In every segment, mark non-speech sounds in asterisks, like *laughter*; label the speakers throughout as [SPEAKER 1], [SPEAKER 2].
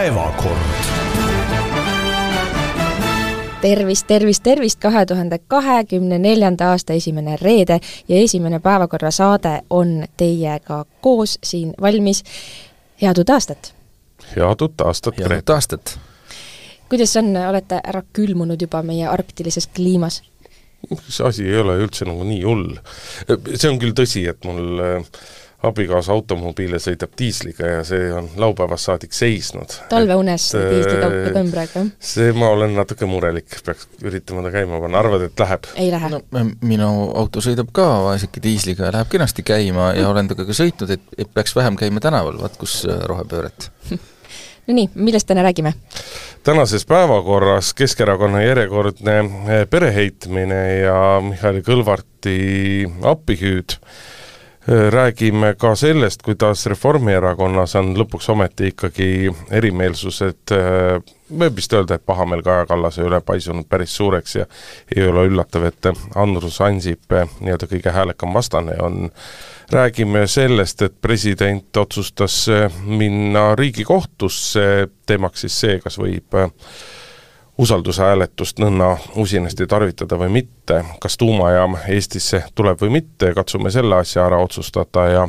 [SPEAKER 1] päevakord
[SPEAKER 2] tervist, tervist, tervist, kahe tuhande kahekümne neljanda aasta esimene reede ja esimene päevakorrasaade on teiega koos siin valmis. head uut aastat!
[SPEAKER 3] head uut aastat,
[SPEAKER 4] head uut aastat!
[SPEAKER 2] kuidas on, olete ära külmunud juba meie arktilises kliimas?
[SPEAKER 3] see asi ei ole üldse nagu nii hull. see on küll tõsi, et mul äh, abikaasa automobiile sõidab diisliga ja see on laupäevast saadik seisnud.
[SPEAKER 2] talveunes diislikaupa ka on praegu, jah?
[SPEAKER 3] see, ma olen natuke murelik, peaks üritama ta käima panna, arvad, et läheb?
[SPEAKER 2] ei lähe
[SPEAKER 4] no,. minu auto sõidab ka vaeseke diisliga ja läheb kenasti käima ja olen temaga ka sõitnud, et, et peaks vähem käima tänaval, vaat kus äh, rohepööret *laughs*
[SPEAKER 2] no nii, millest täna räägime?
[SPEAKER 3] tänases päevakorras Keskerakonna järjekordne äh, pereheitmine ja Mihhail Kõlvarti appihüüd räägime ka sellest, kuidas Reformierakonnas on lõpuks ometi ikkagi erimeelsused, võib vist öelda, et pahameel Kaja Kallase üle paisunud päris suureks ja ei ole üllatav, et Andrus Ansip nii-öelda kõige häälekam vastane on. räägime sellest, et president otsustas minna Riigikohtusse, teemaks siis see, kas võib usaldushääletust nõnna usinasti tarvitada või mitte, kas tuumajaam Eestisse tuleb või mitte, katsume selle asja ära otsustada ja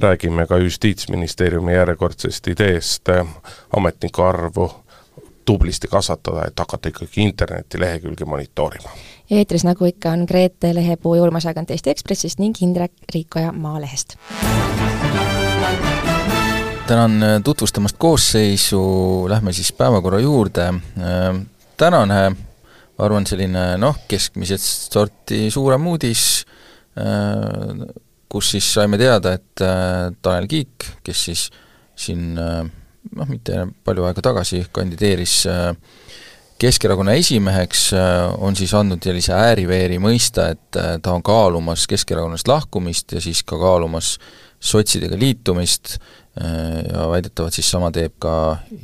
[SPEAKER 3] räägime ka Justiitsministeeriumi järjekordsest ideest ametniku arvu tublisti kasvatada, et hakata ikkagi internetilehekülge monitoorima.
[SPEAKER 2] eetris, nagu ikka, on Grete Lehepuu ja Urmas Agant Eesti Ekspressist ning Indrek Riikoja Maalehest.
[SPEAKER 4] Tänan tutvustamast koosseisu, lähme siis päevakorra juurde tänane, ma arvan, selline noh, keskmiselt sorti suurem uudis, äh, kus siis saime teada, et äh, Tanel Kiik, kes siis siin äh, noh, mitte palju aega tagasi kandideeris Keskerakonna esimeheks, on siis andnud sellise ääri-veeri mõista, et ta on kaalumas Keskerakonnast lahkumist ja siis ka kaalumas sotsidega liitumist ja väidetavalt siis sama teeb ka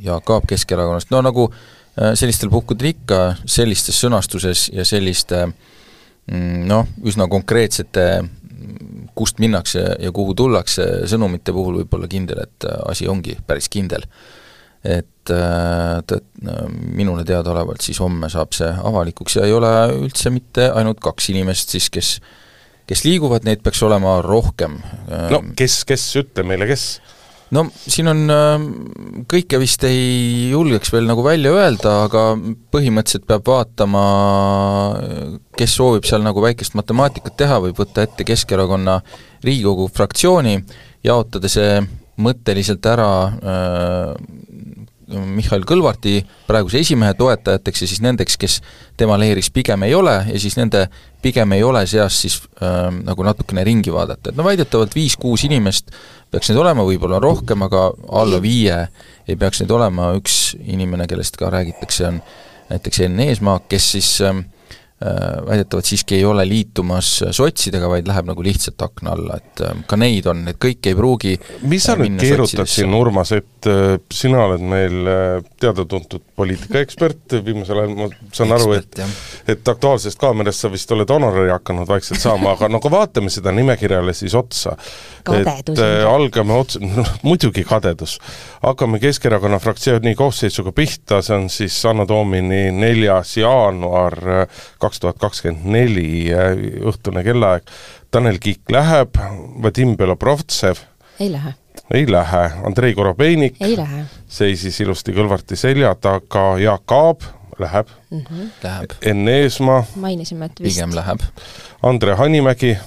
[SPEAKER 4] Jaak Aab Keskerakonnast, no nagu Äh, sellistel puhkudel ikka sellistes sõnastuses ja selliste mm, noh, üsna konkreetsete mm, kust minnakse ja kuhu tullakse sõnumite puhul võib olla kindel, et äh, asi ongi päris kindel. et äh, t-, minule teadaolevalt siis homme saab see avalikuks ja ei ole üldse mitte ainult kaks inimest siis, kes kes liiguvad, neid peaks olema rohkem.
[SPEAKER 3] no kes, kes, ütle meile, kes?
[SPEAKER 4] No siin on, ähm, kõike vist ei julgeks veel nagu välja öelda, aga põhimõtteliselt peab vaatama, kes soovib seal nagu väikest matemaatikat teha, võib võtta ette Keskerakonna Riigikogu fraktsiooni, jaotada see mõtteliselt ära äh, Mihhail Kõlvarti praeguse esimehe toetajateks ja siis nendeks, kes tema leeris pigem ei ole ja siis nende pigem ei ole seas siis äh, nagu natukene ringi vaadata, et no väidetavalt viis-kuus inimest peaks neid olema, võib-olla rohkem, aga alla viie ei peaks neid olema, üks inimene, kellest ka räägitakse, on näiteks Enn Eesmaa, kes siis äh, väidetavalt siiski ei ole liitumas sotsidega, vaid läheb nagu lihtsalt akna alla, et äh, ka neid on, et kõik ei pruugi
[SPEAKER 3] mis sa nüüd keerutad siin, Urmas, et äh, sina oled meil teada-tuntud poliitikaekspert, viimasel ajal ma saan aru, et et Aktuaalsest Kaamerast sa vist oled honorari hakanud vaikselt saama, aga no kui vaatame seda nimekirjale siis otsa, et äh, algame otse, *laughs* noh muidugi kadedus, hakkame Keskerakonna fraktsiooni koosseisuga pihta, see on siis Anno Domini neljas jaanuar kaks tuhat kakskümmend neli õhtune kellaaeg, Tanel Kiik läheb, Vadim Belobrovtsev
[SPEAKER 2] ei lähe.
[SPEAKER 3] ei lähe, Andrei Korobeinik
[SPEAKER 2] ei lähe.
[SPEAKER 3] seisis ilusti Kõlvarti selja taga, Jaak Aab läheb
[SPEAKER 2] mm. -hmm.
[SPEAKER 4] Läheb.
[SPEAKER 3] Enn Eesmaa
[SPEAKER 2] mainisime, et vist
[SPEAKER 4] pigem läheb.
[SPEAKER 3] Andre Hanimägi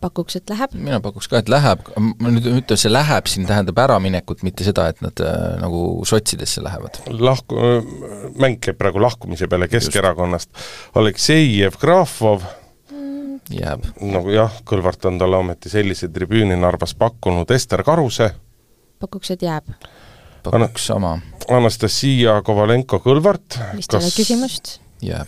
[SPEAKER 2] pakuks, et läheb?
[SPEAKER 4] mina pakuks ka, et läheb, ma nüüd ütlen, see läheb siin tähendab äraminekut, mitte seda, et nad äh, nagu sotsidesse lähevad.
[SPEAKER 3] lahku, mäng käib praegu lahkumise peale Keskerakonnast. Aleksei Jevgrafov
[SPEAKER 4] mm. jääb.
[SPEAKER 3] no jah, Kõlvart on talle ometi sellise tribüüni Narvas pakkunud, Ester Karuse
[SPEAKER 2] pakuks, et jääb.
[SPEAKER 4] pakuks sama.
[SPEAKER 3] Anastasia Kovalenko-Kõlvart
[SPEAKER 2] vist ei ole küsimust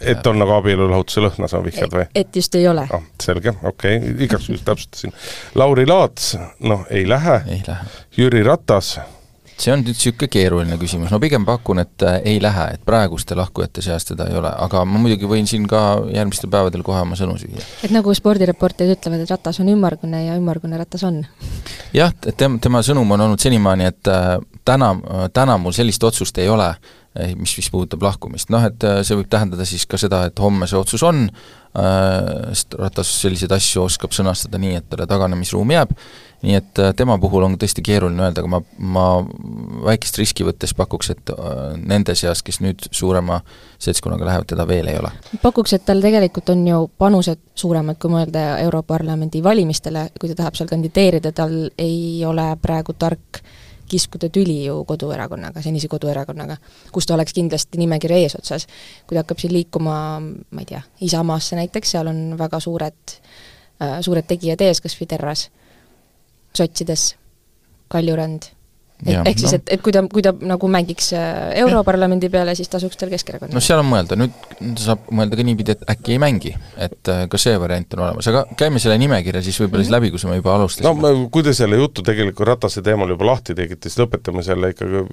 [SPEAKER 3] et on nagu abielulahutuse lõhna, sa vihjad või?
[SPEAKER 2] et just ei ole
[SPEAKER 3] ah,. selge, okei okay., igaks juhuks täpsustasin. Lauri Laats, noh, ei lähe.
[SPEAKER 4] ei lähe.
[SPEAKER 3] Jüri Ratas.
[SPEAKER 4] see on nüüd niisugune keeruline küsimus, ma pigem pakun, et äh, ei lähe, et praeguste lahkujate seas teda ei ole, aga ma muidugi võin siin ka järgmistel päevadel kohe oma sõnu süüa.
[SPEAKER 2] et nagu spordireporterid ütlevad, et ratas on ümmargune ja ümmargune ratas on?
[SPEAKER 4] jah, et tema, tema sõnum on olnud senimaani, et äh, täna, täna mul sellist otsust ei ole, mis, mis puudutab lahkumist, noh et äh, see võib tähendada siis ka seda, et homme see otsus on, sest Ratas selliseid asju oskab sõnastada nii, et talle taganemisruum jääb, nii et tema puhul on tõesti keeruline öelda, aga ma, ma väikest riski võttes pakuks, et nende seas, kes nüüd suurema seltskonnaga lähevad, teda veel ei ole.
[SPEAKER 2] pakuks, et tal tegelikult on ju panused suuremad, kui mõelda Europarlamendi valimistele, kui ta tahab seal kandideerida, tal ei ole praegu tark kiskuda tüli ju koduerakonnaga, senise koduerakonnaga, kus ta oleks kindlasti nimekirja eesotsas. kui ta hakkab siin liikuma, ma ei tea, Isamaasse näiteks, seal on väga suured äh,, suured tegijad ees, kas või Terras sotsides, Kaljurand ehk, siis no., et, et kui ta, kui ta nagu mängiks äh, Europarlamendi peale, siis tasuks tal Keskerakonna.
[SPEAKER 4] no seal on mõelda, nüüd saab mõelda ka niipidi, et äkki ei mängi, et äh, ka see variant on olemas, aga käime selle nimekirja siis võib-olla mm -hmm. siis läbi, kus me juba alustasime.
[SPEAKER 3] no kui te selle jutu tegelikult Ratase teemal juba lahti tegite, siis lõpetame selle ikkagi,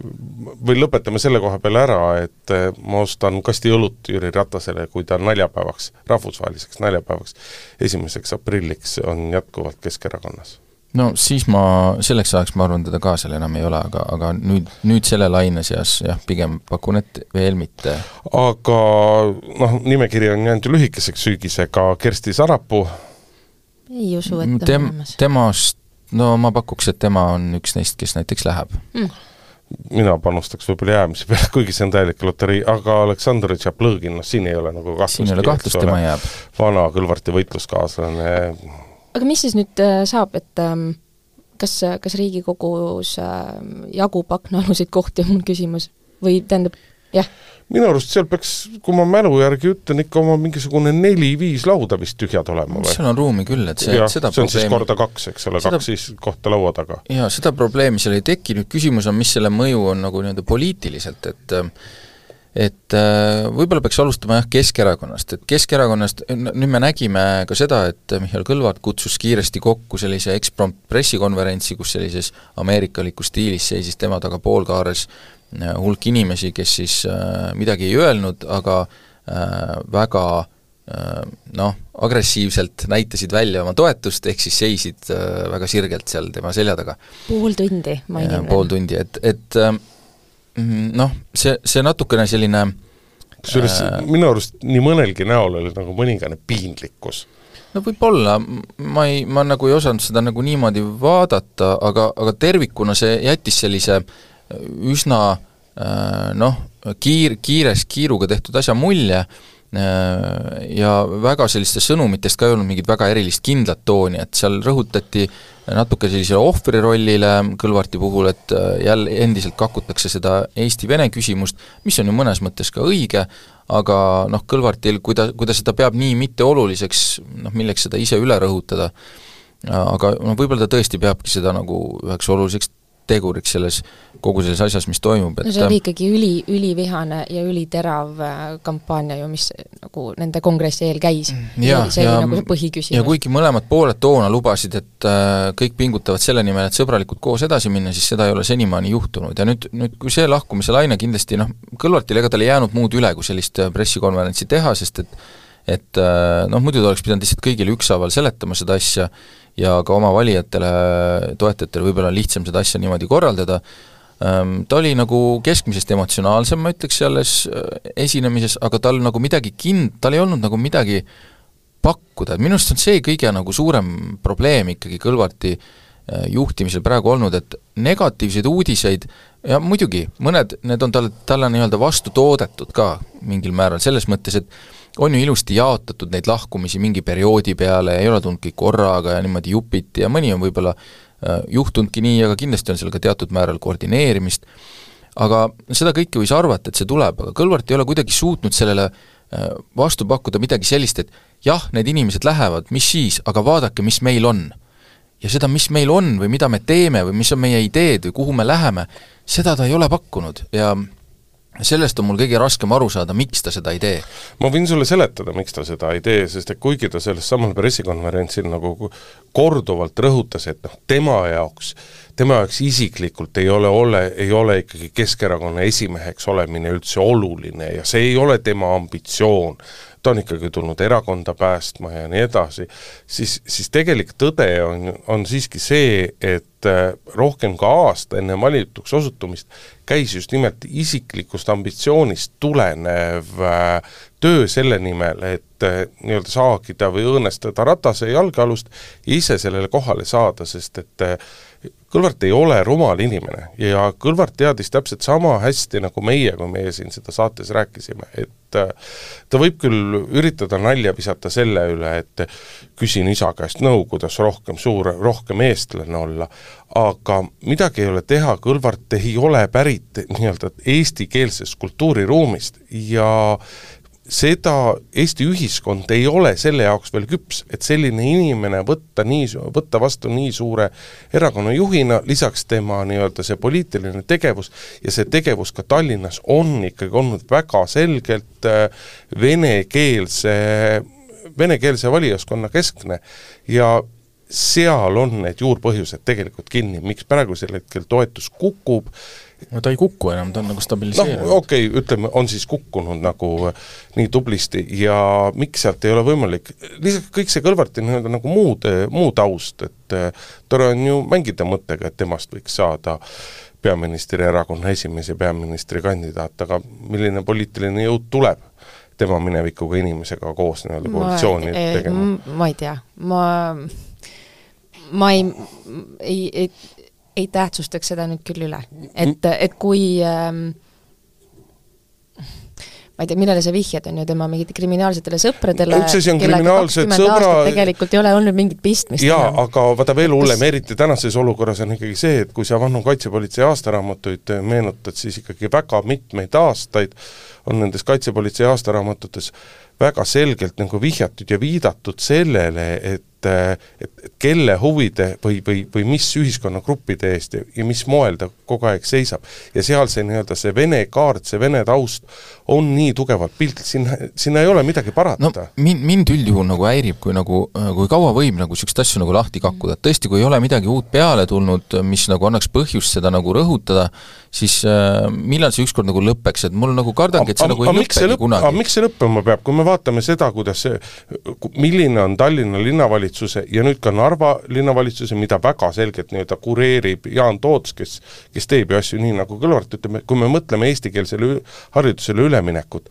[SPEAKER 3] või lõpetame selle koha peale ära, et äh, ma ostan kasti õlut Jüri Ratasele, kui ta naljapäevaks, rahvusvaheliseks naljapäevaks, esimeseks aprilliks on jätkuvalt Keskerakonnas
[SPEAKER 4] no siis ma, selleks ajaks ma arvan, teda ka seal enam ei ole, aga, aga nüüd, nüüd selle laine seas jah, pigem pakun, et veel mitte.
[SPEAKER 3] aga noh, nimekiri on jäänud ju lühikeseks sügisega, Kersti Sarapuu
[SPEAKER 2] ei usu, et
[SPEAKER 4] Tem, on olemas. temast, no ma pakuks, et tema on üks neist, kes näiteks läheb mm.
[SPEAKER 3] mina panustaks võib-olla jäämise peale, *laughs* kuigi see on täielik loterii, aga Aleksandr Tšaplõgin, noh siin ei ole nagu kahtlust.
[SPEAKER 4] siin ei ole kahtlust, tema jääb.
[SPEAKER 3] vana Kõlvarti võitluskaaslane
[SPEAKER 2] aga mis siis nüüd äh, saab, et ähm, kas, kas Riigikogus äh, jagub aknaaluseid kohti, on mul küsimus, või tähendab, jah?
[SPEAKER 3] minu arust seal peaks, kui ma mälu järgi ütlen, ikka oma mingisugune neli-viis lauda vist tühjad olema või?
[SPEAKER 4] seal on ruumi küll, et see, seda
[SPEAKER 3] see on probleemi... siis korda kaks, eks ole, kaks siis kohta laua taga.
[SPEAKER 4] jaa, seda probleemi seal ei teki, nüüd küsimus on, mis selle mõju on nagu nii-öelda poliitiliselt, et äh, et äh, võib-olla peaks alustama jah, Keskerakonnast, et Keskerakonnast, nüüd me nägime ka seda, et Mihhail Kõlvart kutsus kiiresti kokku sellise eksprompt pressikonverentsi, kus sellises ameerikalikus stiilis seisis tema taga poolkaares äh, hulk inimesi, kes siis äh, midagi ei öelnud, aga väga noh, agressiivselt näitasid välja oma toetust, ehk siis seisid väga sirgelt seal tema selja taga.
[SPEAKER 2] pool tundi, mainin veel.
[SPEAKER 4] pool tundi, et, et noh, see, see natukene selline
[SPEAKER 3] kusjuures äh, minu arust nii mõnelgi näol oli nagu mõningane piinlikkus.
[SPEAKER 4] no võib-olla, ma ei, ma nagu ei osanud seda nagu niimoodi vaadata, aga, aga tervikuna see jättis sellise üsna äh, noh, kiir, kiires kiiruga tehtud asja mulje. äh, ja väga sellistest sõnumitest ka ei olnud mingit väga erilist kindlat tooni, et seal rõhutati äh, natuke sellisele ohvri rollile Kõlvarti puhul, et äh, jälle endiselt kakutakse seda Eesti-Vene küsimust, mis on ju mõnes mõttes ka õige, aga noh, Kõlvartil, kui ta, kui ta seda peab nii mitteoluliseks, noh milleks seda ise üle rõhutada, aga noh, võib-olla ta tõesti peabki seda nagu üheks oluliseks teguriks selles, kogu selles asjas, mis toimub,
[SPEAKER 2] et no see oli ikkagi üli, ülivihane ja üliterav äh, kampaania ju, mis nagu nende kongressi eel käis. see oli nagu see põhiküsimus.
[SPEAKER 4] ja kuigi mõlemad pooled toona lubasid, et äh, kõik pingutavad selle nimel, et sõbralikult koos edasi minna, siis seda ei ole senimaani juhtunud ja nüüd, nüüd kui see lahkumise laine kindlasti noh, Kõlvartil ega tal ei jäänud muud üle, kui sellist äh, pressikonverentsi teha, sest et et noh, muidu ta oleks pidanud lihtsalt kõigile ükshaaval seletama seda asja ja ka oma valijatele, toetajatele võib-olla on lihtsam seda asja niimoodi korraldada, ehm, ta oli nagu keskmisest emotsionaalsem, ma ütleks, selles esinemises, aga tal nagu midagi kind-, tal ei olnud nagu midagi pakkuda, et minu arust on see kõige nagu suurem probleem ikkagi Kõlvarti äh, juhtimisel praegu olnud, et negatiivseid uudiseid ja muidugi, mõned, need on talle, talle nii-öelda vastu toodetud ka mingil määral, selles mõttes, et on ju ilusti jaotatud neid lahkumisi mingi perioodi peale ei ole tulnud kõik korraga ja niimoodi jupiti ja mõni on võib-olla äh, juhtunudki nii, aga kindlasti on seal ka teatud määral koordineerimist, aga seda kõike võis arvata, et see tuleb, aga Kõlvart ei ole kuidagi suutnud sellele äh, vastu pakkuda midagi sellist, et jah, need inimesed lähevad, mis siis, aga vaadake, mis meil on. ja seda, mis meil on või mida me teeme või mis on meie ideed või kuhu me läheme, seda ta ei ole pakkunud ja sellest on mul kõige raskem aru saada, miks ta seda ei tee.
[SPEAKER 3] ma võin sulle seletada, miks ta seda ei tee, sest et kuigi ta sellel samal pressikonverentsil nagu korduvalt rõhutas, et noh, tema jaoks, tema jaoks isiklikult ei ole, ole, ei ole ikkagi Keskerakonna esimeheks olemine üldse oluline ja see ei ole tema ambitsioon, ta on ikkagi tulnud erakonda päästma ja nii edasi, siis, siis tegelik tõde on, on siiski see, et äh, rohkem kui aasta enne valituks osutumist käis just nimelt isiklikust ambitsioonist tulenev äh, töö selle nimel, et äh, nii-öelda saagida või õõnestada Ratase jalgealust ja ise sellele kohale saada, sest et Kõlvart ei ole rumal inimene ja Kõlvart teadis täpselt sama hästi nagu meie, kui meie siin seda saates rääkisime, et äh, ta võib küll üritada nalja visata selle üle, et küsin isa käest nõu, kuidas rohkem suur, rohkem eestlane olla, aga midagi ei ole teha, Kõlvart ei ole pärit nii-öelda eestikeelsest kultuuriruumist ja seda Eesti ühiskond ei ole selle jaoks veel küps, et selline inimene võtta nii, võtta vastu nii suure erakonna juhina, lisaks tema nii-öelda see poliitiline tegevus ja see tegevus ka Tallinnas on ikkagi olnud väga selgelt äh, venekeelse, venekeelse valijaskonna keskne. Ja seal on need juurpõhjused tegelikult kinni, miks praegusel hetkel toetus kukub,
[SPEAKER 4] no ta ei kuku enam, ta on nagu stabiliseerunud.
[SPEAKER 3] noh, okei okay,, ütleme, on siis kukkunud nagu nii tublisti ja miks sealt ei ole võimalik, lihtsalt kõik see Kõlvarti nii-öelda nagu muud, muu taust, et tore on ju mängida mõttega, et temast võiks saada peaministri erakonna esimees ja peaministrikandidaat, aga milline poliitiline jõud tuleb tema minevikuga inimesega koos nii-öelda koalitsiooni tegema?
[SPEAKER 2] ma ei tea, ma ma ei, ei, ei, ei tähtsustaks seda nüüd küll üle, et, et kui ähm, ma ei tea, millele sa vihjad, on ju, tema mingite kriminaalsetele sõpradele,
[SPEAKER 3] üks asi on kriminaalsed sõbra
[SPEAKER 2] tegelikult ei ole olnud mingit pistmist.
[SPEAKER 3] jaa, aga vaata veel hullem, eriti tänases olukorras on ikkagi see, et kui sa Vannu kaitsepolitsei aastaraamatuid meenutad, siis ikkagi väga mitmeid aastaid on nendes kaitsepolitsei aastaraamatutes väga selgelt nagu vihjatud ja viidatud sellele, et et, et, et kelle huvide või, või, või mis ühiskonnagruppide eest ja, ja mis moel ta kogu aeg seisab. ja seal see nii-öelda see vene kaart, see vene taust on nii tugevalt pilt, sinna, sinna ei ole midagi parata.
[SPEAKER 4] no mind, mind üldjuhul nagu häirib, kui nagu, kui kaua võib nagu niisuguseid asju nagu lahti kakkuda, et tõesti, kui ei ole midagi uut peale tulnud, mis nagu annaks põhjust seda nagu rõhutada, siis äh, millal see ükskord nagu lõpeks, et mul nagu kardangi, et see a, nagu ei lõpegi lõp kunagi.
[SPEAKER 3] miks see lõppema peab, kui me vaatame seda, kuidas see, milline on Tallinna linnavalitsuse ja nüüd ka Narva linnavalitsuse, mida väga selgelt nii-öelda kureerib Jaan Toots, kes kes teeb ju asju nii, nagu Kõlvart ütleb, kui me mõtleme eestikeelsele haridusele üleminekut,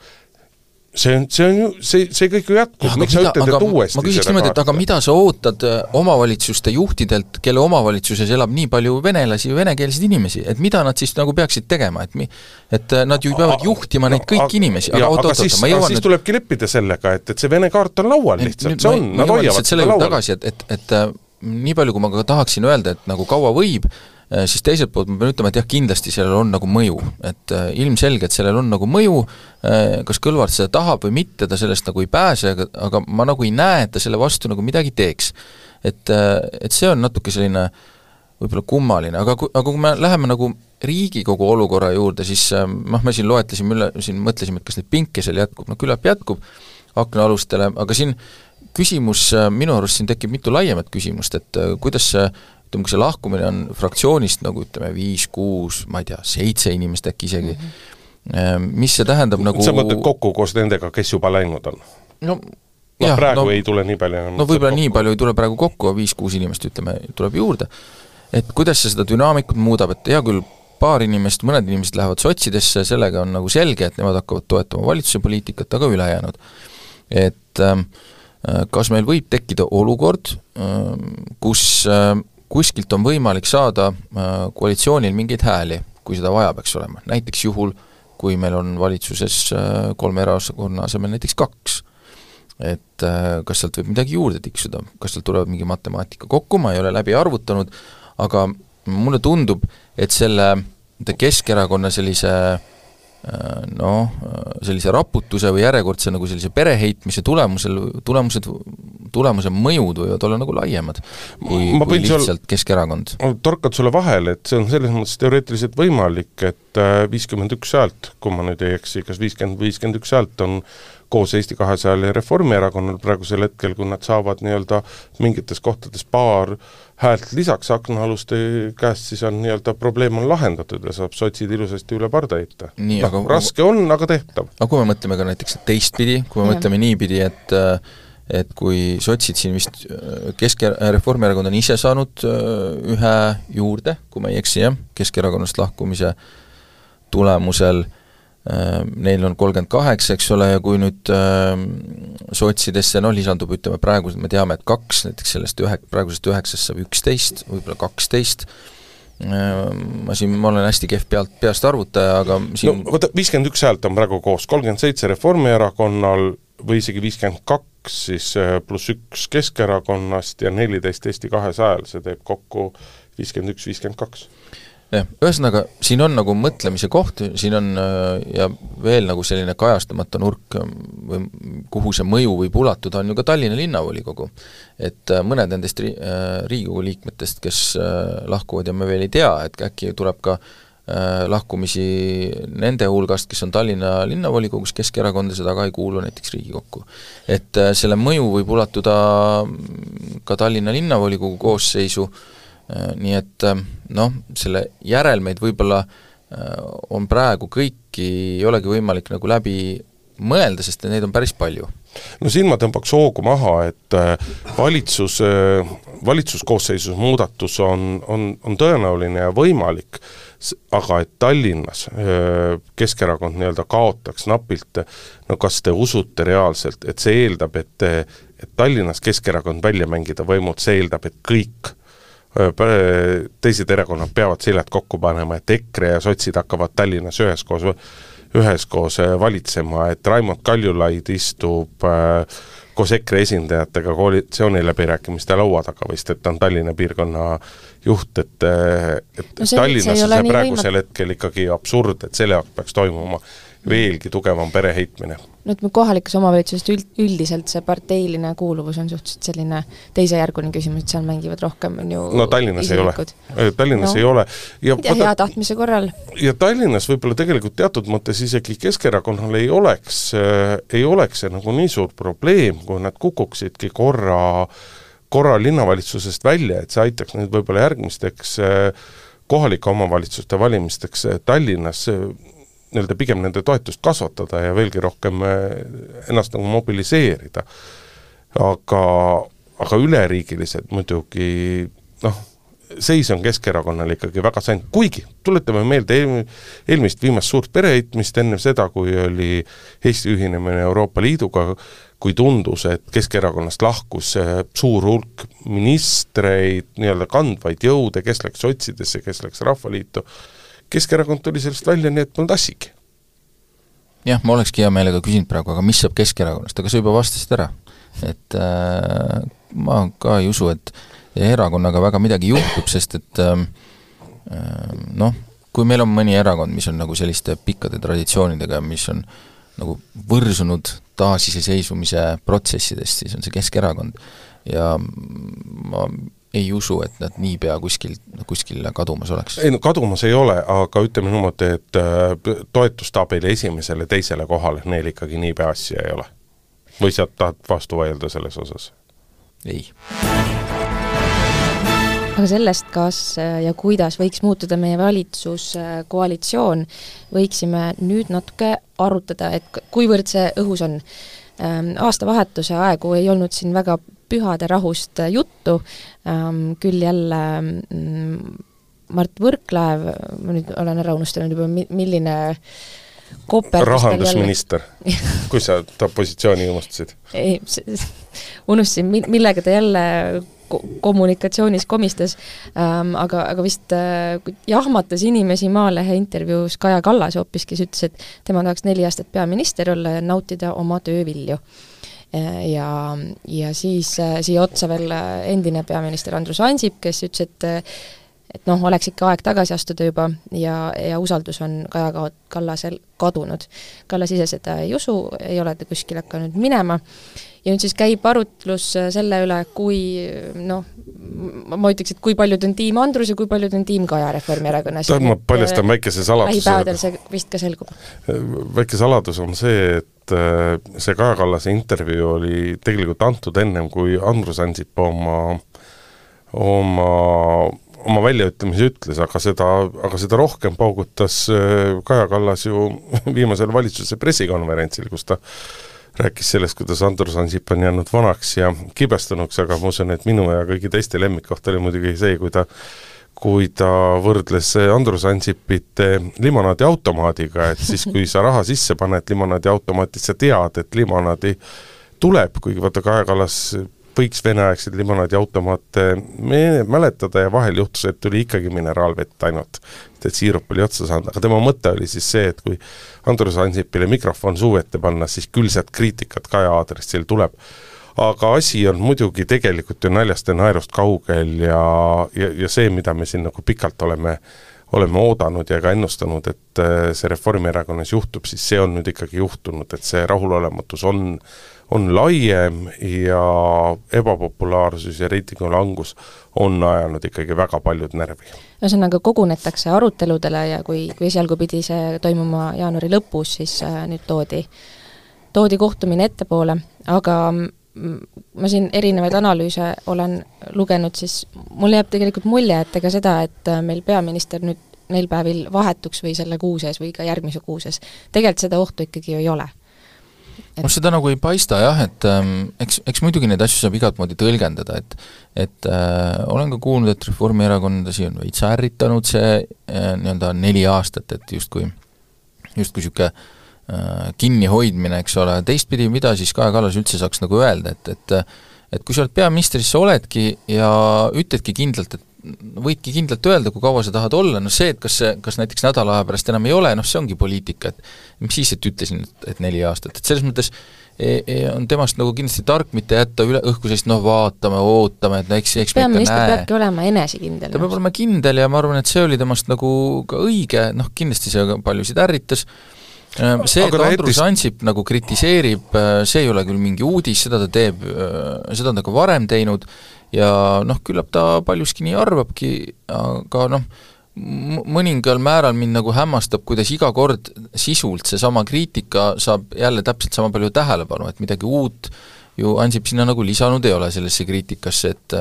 [SPEAKER 3] see on, see on ju, see, see kõik ju jätkub, miks sa ütled, et uuesti
[SPEAKER 4] ma küsiks niimoodi, et aga mida sa ootad äh, omavalitsuste juhtidelt, kelle omavalitsuses elab nii palju venelasi, venekeelseid inimesi, et mida nad siis nagu peaksid tegema, et mi-, et äh, nad ju peavad juhtima neid kõiki inimesi, aga oot-oot-oot, ma jõuan
[SPEAKER 3] siis nüüd... tulebki leppida sellega, et, et see Vene kaart on laual lihtsalt, see on, nad hoiavad
[SPEAKER 4] seda laual. tagasi, et, et, et äh, nii palju, kui ma ka tahaksin öelda, et nagu kaua võib, siis teiselt poolt ma pean ütlema, et jah, kindlasti sellel on nagu mõju, et äh, ilmselgelt sellel on nagu mõju, äh, kas Kõlvart seda tahab või mitte, ta sellest nagu ei pääse, aga, aga ma nagu ei näe, et ta selle vastu nagu midagi teeks. et, et see on natuke selline võib-olla kummaline, aga kui, aga kui me läheme nagu Riigikogu olukorra juurde, siis noh, me siin loetlesime üle, siin mõtlesime, et kas neid pinke seal jätkub, no küllap jätkub aknaalustele, aga siin küsimus, minu arust siin tekib mitu laiemat küsimust, et kuidas see ütleme, kui see lahkumine on fraktsioonist nagu ütleme, viis-kuus, ma ei tea, seitse inimest äkki isegi mm, -hmm. mis see tähendab nagu
[SPEAKER 3] sa mõtled kokku koos nendega, kes juba läinud on?
[SPEAKER 4] no
[SPEAKER 3] noh, praegu no, ei tule nii palju enam
[SPEAKER 4] no võib-olla nii palju ei tule praegu kokku, viis-kuus inimest ütleme, tuleb juurde, et kuidas see seda dünaamikut muudab, et hea küll, paar inimest, mõned inimesed lähevad sotsidesse, sellega on nagu selge, et nemad hakkavad toetama valitsuse poliitikat, aga ülejäänud. et äh, kas meil võib tekkida olukord, ähm, kus äh, kuskilt on võimalik saada äh, koalitsioonil mingeid hääli, kui seda vaja peaks olema, näiteks juhul, kui meil on valitsuses äh, kolme erakonna asemel näiteks kaks. et äh, kas sealt võib midagi juurde tiksuda, kas sealt tulevad mingi matemaatika kokku, ma ei ole läbi arvutanud, aga mulle tundub, et selle Keskerakonna sellise noh, sellise raputuse või järjekordse nagu sellise pereheitmise tulemusel, tulemused tulemuse mõjud võivad olla nagu laiemad kui, kui lihtsalt sul, Keskerakond.
[SPEAKER 3] ma torkan sulle vahele, et see on selles mõttes teoreetiliselt võimalik, et äh, viiskümmend üks häält, kui ma nüüd ei eksi, kas viiskümmend, viiskümmend üks häält on koos Eesti kahesajal ja Reformierakonnal praegusel hetkel, kui nad saavad nii-öelda mingites kohtades paar häält lisaks aknaaluste käest, siis on nii-öelda probleem on lahendatud ja saab sotsid ilusasti üle parda heita.
[SPEAKER 4] Nii,
[SPEAKER 3] noh, raske on, aga tehtav.
[SPEAKER 4] aga kui me mõtleme ka näiteks teistpidi, kui me ja. mõtleme niipidi, et et kui sotsid siin vist, Kesk- ja Reformierakond on ise saanud ühe juurde, kui ma ei eksi, jah, Keskerakonnast lahkumise tulemusel Äh, neil on kolmkümmend kaheksa, eks ole, ja kui nüüd äh, sotsidesse noh, lisandub ütleme praegu, me teame, et kaks näiteks sellest ühe, praegusest üheksast saab üksteist, võib-olla kaksteist. Äh,, ma siin, ma olen hästi kehv pealt, peast arvutaja, aga siin
[SPEAKER 3] no vaata, viiskümmend üks häält on praegu koos, kolmkümmend seitse Reformierakonnal või isegi viiskümmend kaks siis äh, pluss üks Keskerakonnast ja neliteist Eesti kahesajal, see teeb kokku viiskümmend üks, viiskümmend kaks
[SPEAKER 4] jah, ühesõnaga siin on nagu mõtlemise koht, siin on äh, ja veel nagu selline kajastamata nurk äh, või kuhu see mõju võib ulatuda, on ju ka Tallinna linnavolikogu. et äh, mõned nendest ri-, Riigikogu liikmetest, kes lahkuvad ja me veel ei tea, et äkki tuleb ka lahkumisi nende hulgast, kes on Tallinna linnavolikogus Keskerakonda, seda ka ei kuulu näiteks Riigikokku. et selle mõju võib ulatuda ka Tallinna linnavolikogu koosseisu Äh, nii et äh, noh, selle järelmeid võib-olla äh, on praegu kõiki, ei olegi võimalik nagu läbi mõelda, sest neid on päris palju.
[SPEAKER 3] no siin ma tõmbaks hoogu maha, et valitsus, valitsuskoosseisus muudatus on, on, on tõenäoline ja võimalik, aga et Tallinnas Keskerakond nii-öelda kaotaks napilt, no kas te usute reaalselt, et see eeldab, et et Tallinnas Keskerakond välja mängida võimult, see eeldab, et kõik teised erakonnad peavad seljad kokku panema, et EKRE ja sotsid hakkavad Tallinnas üheskoos, üheskoos valitsema, et Raimond Kaljulaid istub koos EKRE esindajatega koalitsiooniläbirääkimiste laua taga vist, et ta on Tallinna piirkonna juht, et et no see, Tallinnas on see praegusel võimat... hetkel ikkagi absurd, et selle jaoks peaks toimuma veelgi tugevam pereheitmine
[SPEAKER 2] no ütleme, kohalikes omavalitsustes üld, üldiselt see parteiline kuuluvus on suhteliselt selline teisejärguline küsimus, et seal mängivad rohkem, on ju
[SPEAKER 3] no Tallinnas isilikud. ei ole, Tallinnas no, ei ole.
[SPEAKER 2] ja tea, hea tahtmise korral.
[SPEAKER 3] ja Tallinnas võib-olla tegelikult teatud mõttes isegi Keskerakonnal ei oleks äh,, ei oleks see nagu nii suur probleem, kui nad kukuksidki korra korra linnavalitsusest välja, et see aitaks neid võib-olla järgmisteks äh, kohalike omavalitsuste valimisteks äh, Tallinnas äh, nii-öelda pigem nende toetust kasvatada ja veelgi rohkem eh, ennast nagu mobiliseerida. aga, aga üleriigiliselt muidugi noh, seis on Keskerakonnal ikkagi väga sänd, kuigi tuletame meelde eel, eelmist viimast suurt pereheitmist enne seda, kui oli Eesti ühinemine Euroopa Liiduga, kui tundus, et Keskerakonnast lahkus eh, suur hulk ministreid, nii-öelda kandvaid jõude, kes läks sotsidesse, kes läks Rahvaliitu, Keskerakond tuli sellest välja, nii et polnud assigi.
[SPEAKER 4] jah, ma olekski hea meelega küsinud praegu, aga mis saab Keskerakonnast, aga sa juba vastasid ära. et äh, ma ka ei usu, et erakonnaga väga midagi juhtub, sest et äh, noh, kui meil on mõni erakond, mis on nagu selliste pikkade traditsioonidega, mis on nagu võrsunud taasiseseisvumise protsessidest, siis on see Keskerakond. ja ma ei usu, et nad niipea kuskil, kuskil kadumas oleks?
[SPEAKER 3] ei no kadumas ei ole, aga ütleme niimoodi, et äh, toetustabeli esimesele, teisele kohale neil ikkagi niipea asja ei ole. või sa tahad vastu vaielda selles osas?
[SPEAKER 4] ei.
[SPEAKER 2] aga sellest, kas äh, ja kuidas võiks muutuda meie valitsuskoalitsioon, võiksime nüüd natuke arutada, et kuivõrd see õhus on. Ähm, aastavahetuse aegu ei olnud siin väga pühade rahust juttu, ähm, küll jälle mm, Mart Võrklaev, ma nüüd olen ära unustanud juba, mi-, milline koperdus
[SPEAKER 3] rahandusminister kui sa ta positsiooni unustasid?
[SPEAKER 2] ei, unustasin, mi-, millega ta jälle kommunikatsioonis komistas ähm,, aga, aga vist äh, jahmatas inimesi Maalehe intervjuus Kaja Kallas hoopis, kes ütles, et tema tahaks neli aastat peaminister olla ja nautida oma töövilju Äh, ja, ja siis äh, siia otsa veel äh, endine peaminister Andrus Ansip, kes ütles, et et noh, oleks ikka aeg tagasi astuda juba ja, ja usaldus on Kaja Kallasel kadunud. Kallas ise seda ei usu, ei ole ta kuskile hakanud minema ja nüüd siis käib arutlus selle üle, kui noh, ma ütleks, et kui paljud on tiim Andrus ja kui paljud on tiim Kaja Reformierakonnas.
[SPEAKER 3] tead, ma paljastan äh, väikese saladuse.
[SPEAKER 2] lähipäevadel see vist ka selgub.
[SPEAKER 3] väike saladus on see, et äh, see Kaja Kallase intervjuu oli tegelikult antud ennem, kui Andrus Ansip oma, oma oma väljaütlemisi ütles, aga seda, aga seda rohkem paugutas äh, Kaja Kallas ju *laughs* viimasel valitsuse pressikonverentsil, kus ta rääkis sellest, kuidas Andrus Ansip on jäänud vanaks ja kibestunuks, aga ma usun, et minu ja kõigi teiste lemmikkoht oli muidugi see, kui ta kui ta võrdles Andrus Ansipit limonaadiautomaadiga, et siis, kui sa raha sisse paned limonaadiautomaati, sa tead, et limonaadi tuleb, kuigi vaata, Kaja Kallas võiks veneaegseid limonaadiautomaate mäletada ja vahel juhtus, et tuli ikkagi mineraalvett ainult, et siirup oli otsa saanud, aga tema mõte oli siis see, et kui Andrus Ansipile mikrofon suu ette panna, siis küll sealt kriitikat Kaja aadressil tuleb. aga asi on muidugi tegelikult ju naljast ja naerust kaugel ja, ja, ja see, mida me siin nagu pikalt oleme oleme oodanud ja ka ennustanud, et äh, see Reformierakonnas juhtub, siis see on nüüd ikkagi juhtunud, et see rahulolematus on on laiem ja ebapopulaarsus ja reitingu langus on ajanud ikkagi väga paljud närvi.
[SPEAKER 2] ühesõnaga, kogunetakse aruteludele ja kui, kui esialgu pidi see toimuma jaanuari lõpus, siis äh, nüüd toodi, toodi kohtumine ettepoole, aga ma siin erinevaid analüüse olen lugenud, siis mul jääb tegelikult mulje, et ega seda, et äh, meil peaminister nüüd neil päevil vahetuks või selle kuu sees või ka järgmise kuu sees, tegelikult seda ohtu ikkagi ju ei ole.
[SPEAKER 4] Et noh, seda nagu ei paista jah, et ähm, eks, eks muidugi neid asju saab igat moodi tõlgendada, et et äh, olen ka kuulnud, et Reformierakondlasi on veits ärritanud see äh, nii-öelda neli aastat, et justkui, justkui niisugune kinnihoidmine, eks ole, teistpidi, mida siis Kaja Kallas üldse saaks nagu öelda, et, et et kui sa oled peaminister, siis sa oledki ja ütledki kindlalt, et võidki kindlalt öelda, kui kaua sa tahad olla, no see, et kas see, kas näiteks nädala aja pärast enam ei ole, noh see ongi poliitika, et mis siis, et ütlesin, et, neli aastat, et selles mõttes e, e, on temast nagu kindlasti tark mitte jätta üle, õhku sellist noh, vaatame, ootame, et no eks, eks
[SPEAKER 2] peaminister peabki olema enesekindel.
[SPEAKER 4] ta peab olema kindel ja ma arvan, et see oli temast nagu ka õige, noh kindlasti see paljusid ärritas, äh, see, et Andrus eetis... Ansip nagu kritiseerib, äh, see ei ole küll mingi uudis, seda ta teeb, äh, seda on ta ka varem teinud, ja noh, küllap ta paljuski nii arvabki, aga noh, mõningal määral mind nagu hämmastab, kuidas iga kord sisult seesama kriitika saab jälle täpselt sama palju tähelepanu, et midagi uut ju Ansip sinna nagu lisanud ei ole sellesse kriitikasse, et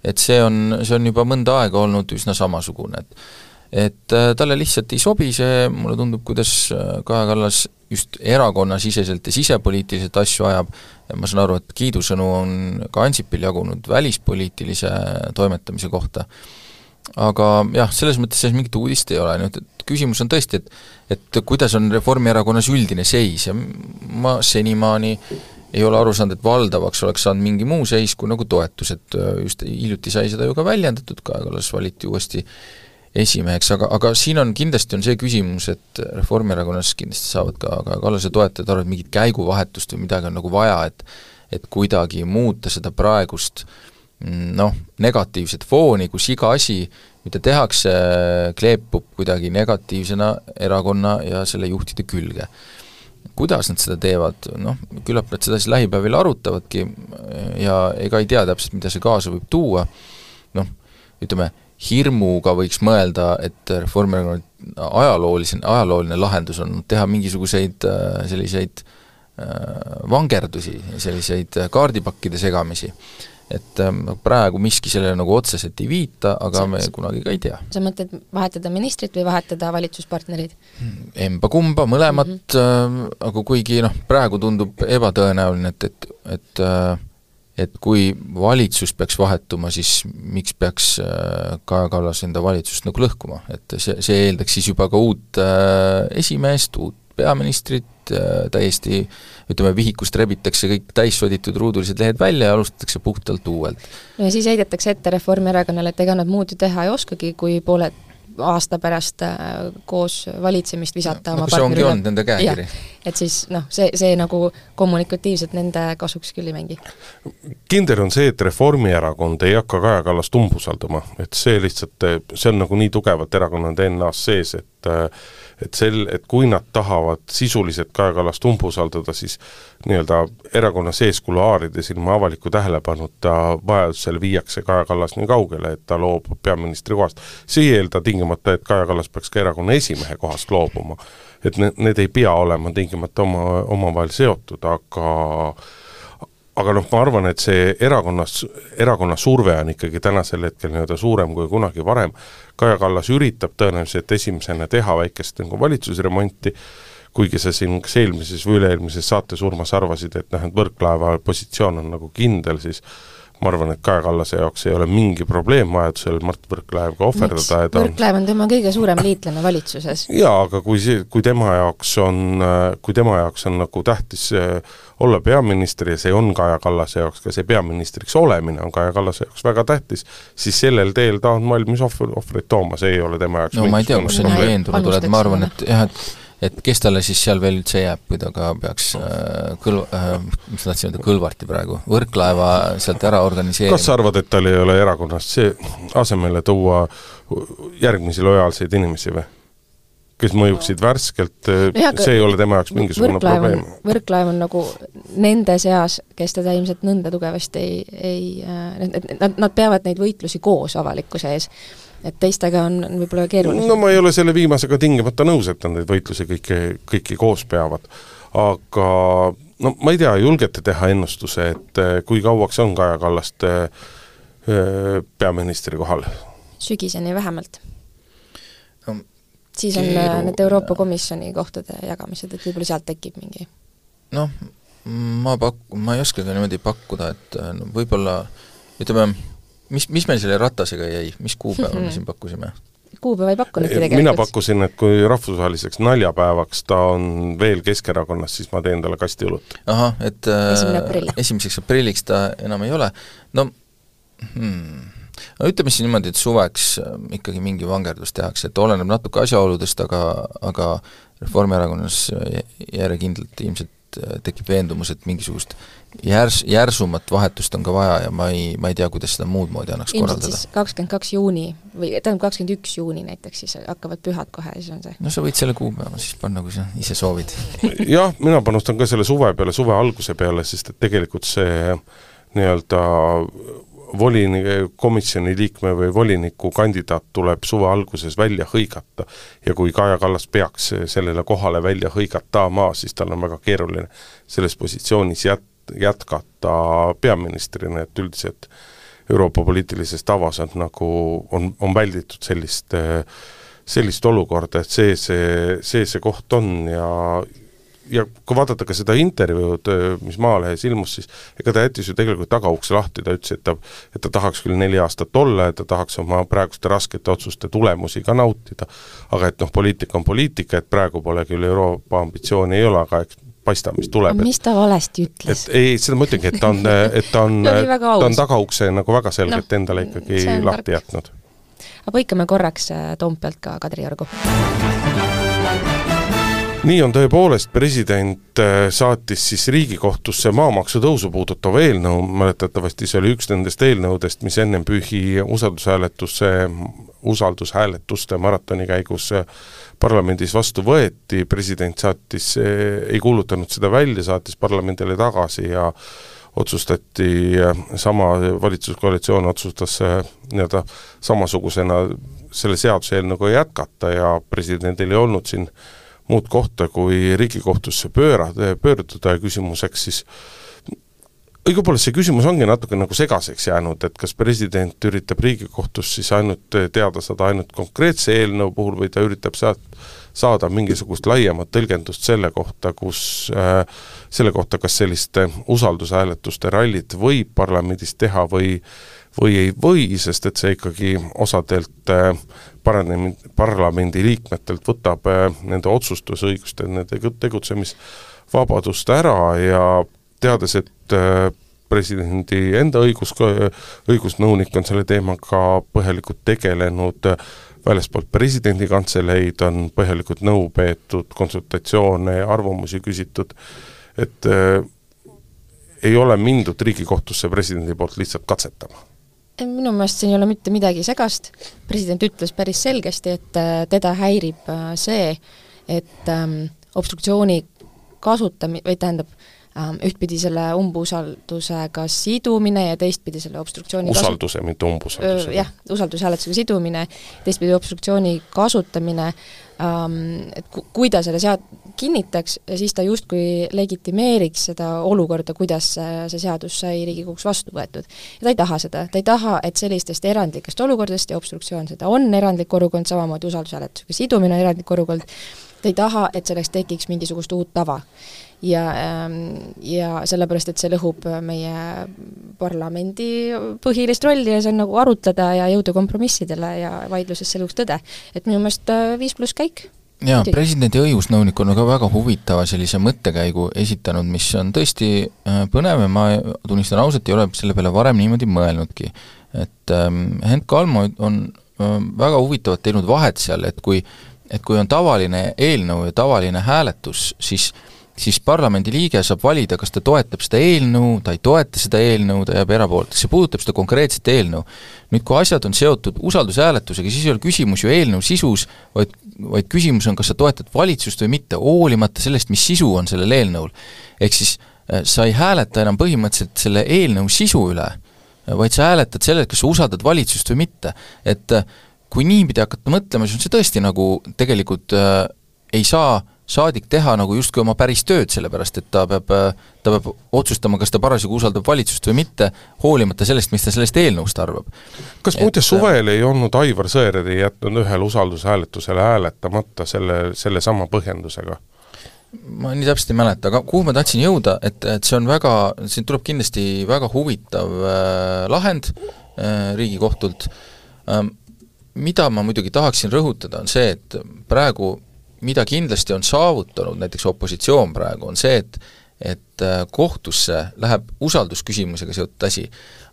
[SPEAKER 4] et see on, see on juba mõnda aega olnud üsna samasugune, et et äh, talle lihtsalt ei sobi see, mulle tundub, kuidas äh, Kaja Kallas just erakonnasiseselt ja sisepoliitiliselt asju ajab, ma saan aru, et kiidusõnu on ka Ansipil jagunud välispoliitilise toimetamise kohta, aga jah, selles mõttes selles mingit uudist ei ole, nüüd et küsimus on tõesti, et et kuidas on Reformierakonnas üldine seis? Ja ma senimaani ei ole aru saanud, et valdavaks oleks saanud mingi muu seis kui nagu toetus, et just hiljuti sai seda ju ka väljendatud, Kaja Kallas valiti uuesti esimeheks, aga, aga siin on, kindlasti on see küsimus, et Reformierakonnas kindlasti saavad ka, ka Kallase toetajad aru, et mingit käiguvahetust või midagi on nagu vaja, et et kuidagi muuta seda praegust mm, noh, negatiivset fooni, kus iga asi, mida tehakse, kleepub kuidagi negatiivsena erakonna ja selle juhtide külge. kuidas nad seda teevad, noh, küllap nad seda siis lähipäevil arutavadki ja ega ei tea täpselt, mida see kaasa võib tuua, noh, ütleme, hirmuga võiks mõelda, et Reformierakonna ajalooline, ajalooline lahendus on teha mingisuguseid äh, selliseid äh, vangerdusi, selliseid kaardipakkide segamisi. et ähm, praegu miski sellele nagu otseselt ei viita, aga me kunagi ka ei tea.
[SPEAKER 2] sa mõtled vahetada ministrit või vahetada valitsuspartnerid?
[SPEAKER 4] Emba-kumba, mõlemat mm, -hmm. aga kuigi noh, praegu tundub ebatõenäoline, et, et, et äh, et kui valitsus peaks vahetuma, siis miks peaks äh, Kaja Kallas enda valitsust nagu lõhkuma, et see, see eeldaks siis juba ka uut äh, esimeest, uut peaministrit äh,, täiesti ütleme, vihikust rebitakse kõik täissoditud ruudulised lehed välja ja alustatakse puhtalt uuelt.
[SPEAKER 2] no ja siis heidetakse ette Reformierakonnale, et ega nad muud ju teha ei oskagi, kui pooled aasta pärast äh, koos valitsemist visata no, oma
[SPEAKER 4] partneri üle. see ongi olnud nende käekiri
[SPEAKER 2] et siis noh, see, see nagu kommunikatiivselt nende kasuks küll ei mängi.
[SPEAKER 3] kindel on see, et Reformierakond ei hakka Kaja Kallast umbusaldama, et see lihtsalt, see on nagu nii tugevalt erakonna DNA-s sees, et et sel, et kui nad tahavad sisuliselt Kaja Kallast umbusaldada, siis nii-öelda erakonna sees kuluaarides ilma avaliku tähelepanuta vajadusel viiakse Kaja Kallas nii kaugele, et ta loobub peaministri kohast. see ei eelda tingimata, et Kaja Kallas peaks ka erakonna esimehe kohast loobuma. et need, need ei pea olema tingimata oma, omavahel seotud, aga aga noh, ma arvan, et see erakonnas, erakonna surve on ikkagi tänasel hetkel nii-öelda suurem kui kunagi varem, Kaja Kallas üritab tõenäoliselt esimesena teha väikest nagu valitsusremonti, kuigi sa siin kas eelmises või üle-eelmises saates, Urmas, arvasid, et noh, et Võrklaeva positsioon on nagu kindel, siis ma arvan, et Kaja Kallase jaoks ei ole mingi probleem vajadusel Mart Võrklaev ka ohverdada
[SPEAKER 2] ta Võrklaev on tema kõige suurem liitlane valitsuses. *coughs*
[SPEAKER 3] jaa, aga kui see, kui tema jaoks on, kui tema jaoks on nagu tähtis olla peaminister ja see on Kaja Kallase jaoks, ka see peaministriks olemine on Kaja Kallase jaoks väga tähtis, siis sellel teel ta on valmis ohver, ohvreid tooma, see ei ole tema jaoks
[SPEAKER 4] no ma ei tea, kus sa nii veendunud oled, ma arvan, et jah, et et kes talle siis seal veel üldse jääb, kui ta ka peaks äh, kõl- äh,, mis ma tahtsin öelda, Kõlvarti praegu, Võrklaeva sealt ära organiseerima.
[SPEAKER 3] kas sa arvad, et tal ei ole erakonnast see asemele tuua järgmisi lojaalseid inimesi või? kes mõjuksid värskelt, see ei ole tema jaoks mingisugune
[SPEAKER 2] võrklaev
[SPEAKER 3] probleem.
[SPEAKER 2] võrklaev on nagu nende seas, kes teda ilmselt nõnda tugevasti ei, ei, et nad, nad peavad neid võitlusi koos avalikkuse ees. Et teistega on võib-olla keerulisem.
[SPEAKER 3] no ma ei ole selle viimasega tingimata nõus, et nad neid võitlusi kõiki, kõiki koos peavad. aga no ma ei tea, julgete teha ennustuse, et kui kauaks on Kaja Kallast peaministri kohal?
[SPEAKER 2] sügiseni vähemalt siis on Keeru... need Euroopa Komisjoni kohtade jagamised, et võib-olla sealt tekib mingi
[SPEAKER 4] noh, ma pak-, ma ei oska ka niimoodi pakkuda, et no võib-olla ütleme, mis, mis meil selle Ratasega jäi, mis kuupäeva me *laughs* siin pakkusime?
[SPEAKER 2] kuupäeva ei pakkunudki tegelikult.
[SPEAKER 3] mina pakkusin, et kui rahvusvaheliseks naljapäevaks ta on veel Keskerakonnas, siis ma teen talle kasti õlut.
[SPEAKER 4] ahah, et äh, esimeseks aprilliks ta enam ei ole, no hmm no ütleme siis niimoodi, et suveks ähm, ikkagi mingi vangerdus tehakse, et oleneb natuke asjaoludest, aga, aga Reformierakonnas järjekindlalt ilmselt äh, tekib veendumus, et mingisugust järs-, järsumat vahetust on ka vaja ja ma ei, ma ei tea, kuidas seda muud moodi annaks ilmselt korraldada.
[SPEAKER 2] siis kakskümmend kaks juuni või tähendab, kakskümmend üks juuni näiteks, siis hakkavad pühad kohe ja siis on see.
[SPEAKER 4] no sa võid selle kuupäeva siis panna, kui sa ise soovid *laughs*
[SPEAKER 3] jah, mina panustan ka selle suve peale, suve alguse peale, sest et tegelikult see nii-öelda volini-, komisjoni liikme või voliniku kandidaat tuleb suve alguses välja hõigata. Ja kui Kaja Kallas peaks sellele kohale välja hõigatama, siis tal on väga keeruline selles positsioonis jät-, jätkata peaministrina, et üldiselt Euroopa poliitilises tavas on nagu, on, on välditud sellist sellist olukorda, et see, see, see see koht on ja ja kui vaadata ka seda intervjuud, mis Maalehes ilmus, siis ega ta jättis ju tegelikult tagaukse lahti, ta ütles, et ta, et ta tahaks küll neli aastat olla ja ta tahaks oma praeguste raskete otsuste tulemusi ka nautida, aga et noh, poliitika on poliitika, et praegu pole küll Euroopa ambitsiooni ei ole, aga eks paista, mis tuleb.
[SPEAKER 2] mis ta valesti ütles?
[SPEAKER 3] et ei, seda ma ütlengi, et ta on, et ta on *laughs* ta on tagaukse nagu väga selgelt no, endale ikkagi lahti jätnud.
[SPEAKER 2] aga põikame korraks äh, Toompealt ka Kadriorgu
[SPEAKER 3] nii on tõepoolest, president äh, saatis siis Riigikohtusse maamaksu tõusu puudutava eelnõu, mäletatavasti see oli üks nendest eelnõudest, mis ennem pühi usaldushääletusse, usaldushääletuste maratoni käigus äh, parlamendis vastu võeti, president saatis, äh, ei kuulutanud seda välja, saatis parlamendile tagasi ja otsustati, sama valitsuskoalitsioon otsustas nii-öelda samasugusena selle seaduseelnõuga jätkata ja presidendil ei olnud siin äh, muud kohta, kui Riigikohtusse pöörada, pöörduda ja küsimuseks siis õigupoolest see küsimus ongi natuke nagu segaseks jäänud, et kas president üritab Riigikohtus siis ainult teada saada ainult konkreetse eelnõu puhul või ta üritab sealt saada mingisugust laiemat tõlgendust selle kohta, kus äh, selle kohta, kas selliste usaldushääletuste rallit võib parlamendis teha või või ei või, sest et see ikkagi osadelt äh, parlamendi, parlamendi liikmetelt võtab äh, nende otsustusõigust ja nende tegutsemisvabadust ära ja teades, et äh, presidendi enda õigus, õigusnõunik on selle teemaga põhjalikult tegelenud, väljaspoolt presidendi kantseleid on põhjalikult nõu peetud, konsultatsioone ja arvamusi küsitud, et äh, ei ole mindud Riigikohtusse presidendi poolt lihtsalt katsetama
[SPEAKER 2] minu meelest siin ei ole mitte midagi segast, president ütles päris selgesti, et äh, teda häirib äh, see, et ähm, obstruktsiooni kasutami-, või tähendab, ähm, ühtpidi selle umbusaldusega sidumine ja teistpidi selle obstruktsiooni
[SPEAKER 3] usalduse kasu-, mitte umbusaldusega.
[SPEAKER 2] jah, usaldushääletusega sidumine, teistpidi obstruktsiooni kasutamine ähm,, et ku-, kui ta selle sead-, kinnitaks, siis ta justkui legitimeeriks seda olukorda, kuidas see seadus sai Riigikogus vastu võetud. ja ta ei taha seda, ta ei taha, et sellistest erandlikest olukordadest ja obstruktsioon seda on erandlik olukord, samamoodi usaldushääletusega sidumine on erandlik olukord, ta ei taha, et selleks tekiks mingisugust uut tava. Ja, ähm, ja sellepärast, et see lõhub meie parlamendi põhilist rolli ja see on nagu arutleda ja jõuda kompromissidele ja vaidluses selguks tõde. et minu meelest äh, viis pluss käik
[SPEAKER 4] jaa, presidendi õigusnõunik on ka väga huvitava sellise mõttekäigu esitanud, mis on tõesti äh, põnev ja ma tunnistan ausalt, ei ole selle peale varem niimoodi mõelnudki. et ähm, Hent Kalmo on äh, väga huvitavalt teinud vahet seal, et kui et kui on tavaline eelnõu ja tavaline hääletus, siis siis parlamendiliige saab valida, kas ta toetab seda eelnõu, ta ei toeta seda eelnõu, ta jääb erapooletuks, see puudutab seda konkreetset eelnõu. nüüd, kui asjad on seotud usaldushääletusega, siis ei ole küsimus ju eelnõu sisus, vaid, vaid küsimus on, kas sa toetad valitsust või mitte, hoolimata sellest, mis sisu on sellel eelnõul. ehk siis äh, sa ei hääleta enam põhimõtteliselt selle eelnõu sisu üle, vaid sa hääletad selle, kas sa usaldad valitsust või mitte, et äh, kui niipidi hakata mõtlema, siis on see tõesti nagu tegelikult äh, ei saa saadik teha nagu justkui oma päris tööd, sellepärast et ta peab, ta peab otsustama, kas ta parasjagu usaldab valitsust või mitte, hoolimata sellest, mis ta sellest eelnõust arvab.
[SPEAKER 3] kas muide äh, suvel ei olnud Aivar Sõerd ei jätnud ühel usaldushääletusele hääletamata selle, sellesama põhjendusega?
[SPEAKER 4] ma nii täpselt ei mäleta, aga kuhu ma tahtsin jõuda, et, et see on väga, siin tuleb kindlasti väga huvitav äh, lahend äh, Riigikohtult ähm,, mida ma muidugi tahaksin rõhutada, on see, et praegu mida kindlasti on saavutanud näiteks opositsioon praegu, on see, et et äh, kohtusse läheb usaldusküsimusega seotud asi.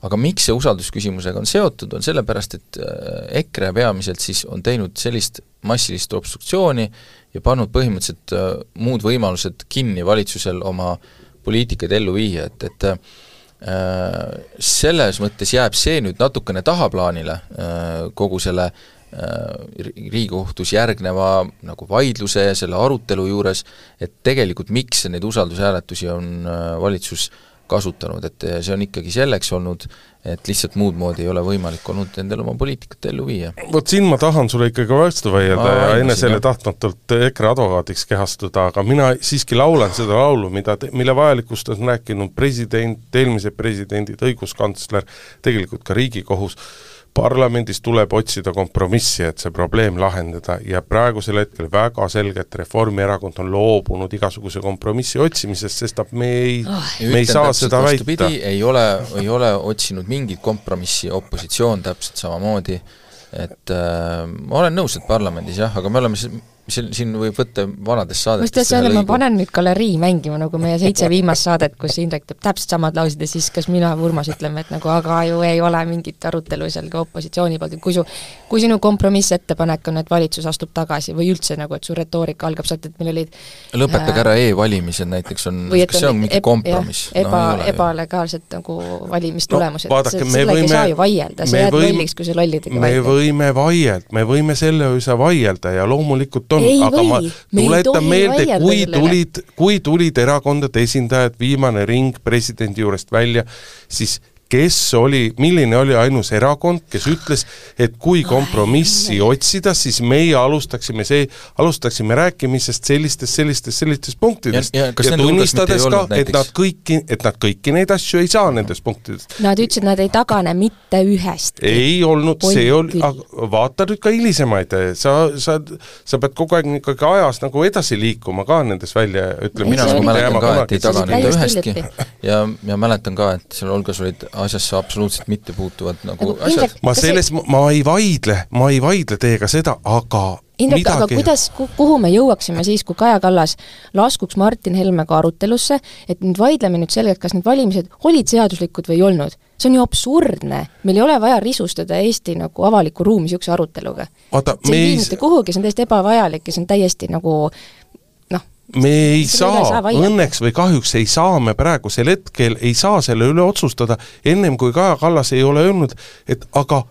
[SPEAKER 4] aga miks see usaldusküsimusega on seotud, on sellepärast, et äh, EKRE peamiselt siis on teinud sellist massilist obstruktsiooni ja pannud põhimõtteliselt äh, muud võimalused kinni valitsusel oma poliitikaid ellu viia, et, et selles mõttes jääb see nüüd natukene tahaplaanile, kogu selle äh, Riigikohtus järgneva nagu vaidluse ja selle arutelu juures, et tegelikult miks neid usaldushääletusi on valitsus kasutanud, et see on ikkagi selleks olnud, et lihtsalt muud moodi ei ole võimalik olnud endal oma poliitikat ellu viia.
[SPEAKER 3] vot siin ma tahan sulle ikkagi vastu vaielda ja enne selle tahtmatult EKRE advokaadiks kehastuda, aga mina siiski laulan seda laulu, mida, mille vajalikkust on rääkinud president, eelmised presidendid, õiguskantsler, tegelikult ka Riigikohus, parlamendis tuleb otsida kompromissi, et see probleem lahendada ja praegusel hetkel väga selgelt Reformierakond on loobunud igasuguse kompromissi otsimisest, sest me ei oh,, me ei saa seda väita.
[SPEAKER 4] ei ole, ei ole otsinud mingit kompromissi, opositsioon täpselt samamoodi, et äh, ma olen nõus, et parlamendis jah, aga me oleme siin, siin võib võtta vanadest saadetest
[SPEAKER 2] ma ütlen, ma panen nüüd galerii mängima, nagu meie seitse viimast saadet, kus Indrek teeb täpselt samad laused ja siis kas mina või Urmas ütleme, et nagu aga ju ei ole mingit arutelu seal ka opositsiooni poolt, et kui su, kui sinu kompromissettepanek on, et valitsus astub tagasi või üldse nagu, et su retoorika algab sealt, et meil olid
[SPEAKER 4] lõpetage äh, ära e-valimised näiteks on, kas see on mingi kompromiss?
[SPEAKER 2] eba no,, ebalegaalsed nagu valimistulemused no,, sellega ei saa ju vaielda, sa jääd lolliks, kui sa lollidega
[SPEAKER 3] me võime vaielda, me võime selle üle vaielda ja loomulikult on, aga või, ma tuletan meelde, kui tulid, kui tulid erakondade esindajad viimane ring presidendi juurest välja, siis kes oli, milline oli ainus erakond, kes ütles, et kui kompromissi otsida, siis meie alustaksime see, alustaksime rääkimisest sellistest, sellistest, sellistest punktidest ja, ja, ja tunnistades ka, et nad kõiki, et nad kõiki neid asju ei saa nendest punktidest.
[SPEAKER 2] Nad ütlesid, nad ei tagane mitte ühest.
[SPEAKER 3] ei olnud, see oli, vaata nüüd ka hilisemaid, sa, sa, sa pead kogu aeg ikkagi ajas nagu edasi liikuma ka nendes välja, ütleme
[SPEAKER 4] mina nagu mäletan ka, et ei tagane mitte ühestki. Ja, ja mäletan ka, et seal hulgas olid asjasse absoluutselt mitte puutuvad nagu,
[SPEAKER 2] Nagu
[SPEAKER 4] asjad
[SPEAKER 3] ma selles, ma ei vaidle, ma ei vaidle teiega seda, aga
[SPEAKER 2] Indrek, aga
[SPEAKER 3] midagi
[SPEAKER 2] kuidas, kuhu me jõuaksime siis, kui Kaja Kallas laskuks Martin Helmega arutelusse, et nüüd vaidleme nüüd selle, et kas need valimised olid seaduslikud või ei olnud. see on ju absurdne, meil ei ole vaja risustada Eesti nagu avalikku ruumi niisuguse aruteluga.
[SPEAKER 3] vaata,
[SPEAKER 2] see
[SPEAKER 3] me
[SPEAKER 2] ei vii, mitte kuhugi, see on täiesti ebavajalik ja see on täiesti nagu
[SPEAKER 3] me ei
[SPEAKER 2] ei
[SPEAKER 3] saa,
[SPEAKER 2] saa vaielda.
[SPEAKER 3] õnneks või kahjuks ei saa me praegusel hetkel, ei saa selle üle otsustada, ennem kui Kaja Kallas ei ole öelnud, et aga,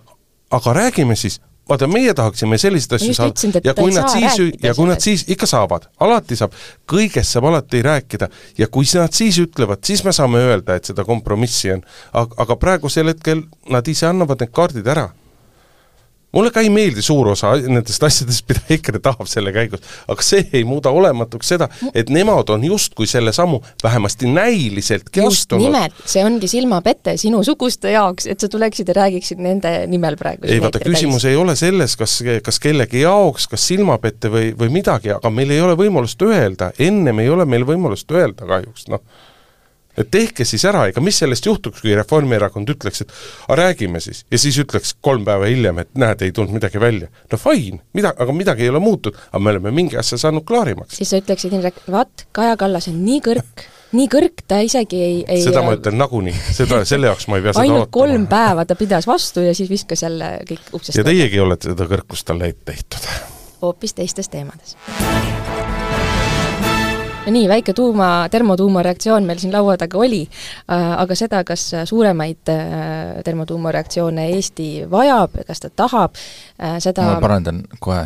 [SPEAKER 3] aga räägime siis, vaata meie tahaksime selliseid asju saada. ja kui nad siis, ja kui nad siis, ikka saavad, alati saab, kõigest saab alati rääkida. Ja kui nad siis ütlevad, siis me saame öelda, et seda kompromissi on, aga, aga praegusel hetkel nad ise annavad need kaardid ära mulle ka ei meeldi suur osa nendest asjadest, mida *laughs* EKRE tahab selle käigus, aga see ei muuda olematuks seda, et nemad on justkui selle sammu vähemasti näiliseltki
[SPEAKER 2] just
[SPEAKER 3] astunud.
[SPEAKER 2] nimelt, see ongi silmapete sinusuguste jaoks, et sa tuleksid ja räägiksid nende nimel praegu.
[SPEAKER 3] ei vaata, küsimus ei ole selles, kas, kas kellegi jaoks, kas silmapette või, või midagi, aga meil ei ole võimalust öelda, ennem ei ole meil võimalust öelda kahjuks, noh et tehke siis ära, ega mis sellest juhtuks, kui Reformierakond ütleks, et aga räägime siis, ja siis ütleks kolm päeva hiljem, et näed, ei tulnud midagi välja. no fine, mida, aga midagi ei ole muutunud, aga me oleme mingi asja saanud klaarimaks.
[SPEAKER 2] siis sa ütleksid, Indrek, vaat, Kaja Kallas on nii kõrg, nii kõrg, ta isegi ei, ei
[SPEAKER 3] seda ma ütlen nagunii, seda, selle jaoks ma ei pea seda
[SPEAKER 2] ainult kolm päeva ta pidas vastu ja siis viskas jälle kõik uksest
[SPEAKER 3] ja teiegi olete seda kõrgust talle ette heitud.
[SPEAKER 2] hoopis teistes teemades. No nii, väike tuuma, termotuumareaktsioon meil siin laua taga oli, aga seda, kas suuremaid termotuumareaktsioone Eesti vajab, kas ta tahab, seda
[SPEAKER 4] ma parandan kohe,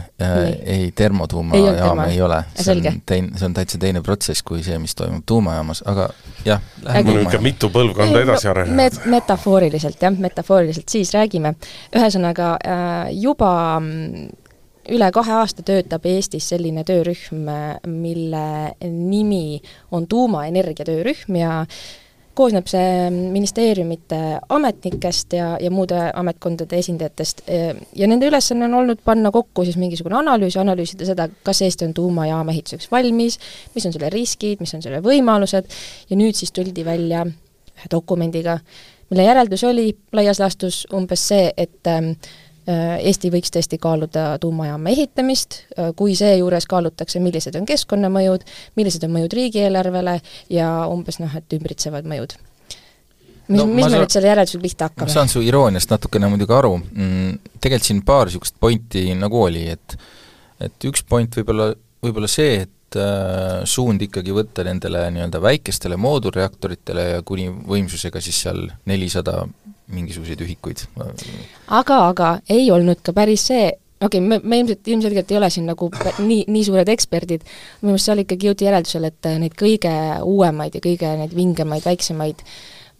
[SPEAKER 4] ei, termotuumajaam ei ole, see on teine, see on täitsa teine protsess kui see, mis toimub tuumajaamas, aga jah,
[SPEAKER 3] läheme niisugune mitu põlvkonda edasi arenenud
[SPEAKER 2] met,. metafooriliselt jah, metafooriliselt siis räägime. ühesõnaga juba üle kahe aasta töötab Eestis selline töörühm, mille nimi on tuumaenergia töörühm ja koosneb see ministeeriumite ametnikest ja, ja muude ametkondade esindajatest. Ja nende ülesanne on olnud panna kokku siis mingisugune analüüs, analüüsida seda, kas Eesti on tuumajaama ehituseks valmis, mis on selle riskid, mis on selle võimalused. Ja nüüd siis tuldi välja ühe dokumendiga, mille järeldus oli laias laastus umbes see, et Eesti võiks tõesti kaaluda tuumajaama ehitamist, kui seejuures kaalutakse, millised on keskkonnamõjud, millised on mõjud riigieelarvele ja umbes noh, et ümbritsevad mõjud. mis no,, mis me saan, nüüd selle järeldusega pihta hakkame?
[SPEAKER 4] ma saan su irooniast natukene muidugi aru mm,, tegelikult siin paar niisugust pointi nagu oli, et et üks point võib-olla, võib-olla see, et äh, suund ikkagi võtta nendele nii-öelda väikestele moodulreaktoritele ja kuni võimsusega siis seal nelisada mingisuguseid ühikuid.
[SPEAKER 2] aga, aga ei olnud ka päris see, okei okay,, me, me ilmselt, ilmselgelt ei ole siin nagu nii, nii suured eksperdid, minu meelest seal ikkagi jõuti järeldusele, et neid kõige uuemaid ja kõige neid vingemaid, väiksemaid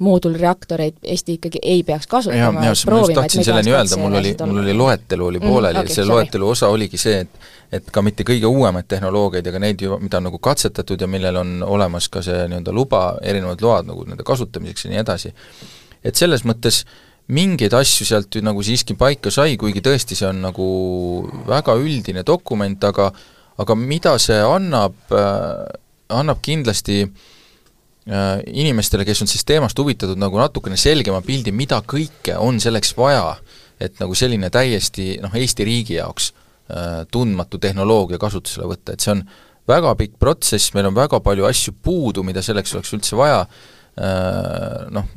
[SPEAKER 2] moodulreaktoreid Eesti ikkagi ei peaks kasutama.
[SPEAKER 4] ma just tahtsin selleni öelda, mul oli, mul oli loetelu oli pooleli mm, okay, ja see sorry. loetelu osa oligi see, et et ka mitte kõige uuemaid tehnoloogiaid, aga neid ju, mida on nagu katsetatud ja millel on olemas ka see nii-öelda luba, erinevad load nagu nende kasutamiseks ja nii edasi, et selles mõttes mingeid asju sealt ju nagu siiski paika sai, kuigi tõesti see on nagu väga üldine dokument, aga aga mida see annab äh,, annab kindlasti äh, inimestele, kes on siis teemast huvitatud, nagu natukene selgema pildi, mida kõike on selleks vaja, et nagu selline täiesti noh, Eesti riigi jaoks äh, tundmatu tehnoloogia kasutusele võtta, et see on väga pikk protsess, meil on väga palju asju puudu, mida selleks oleks üldse vaja noh,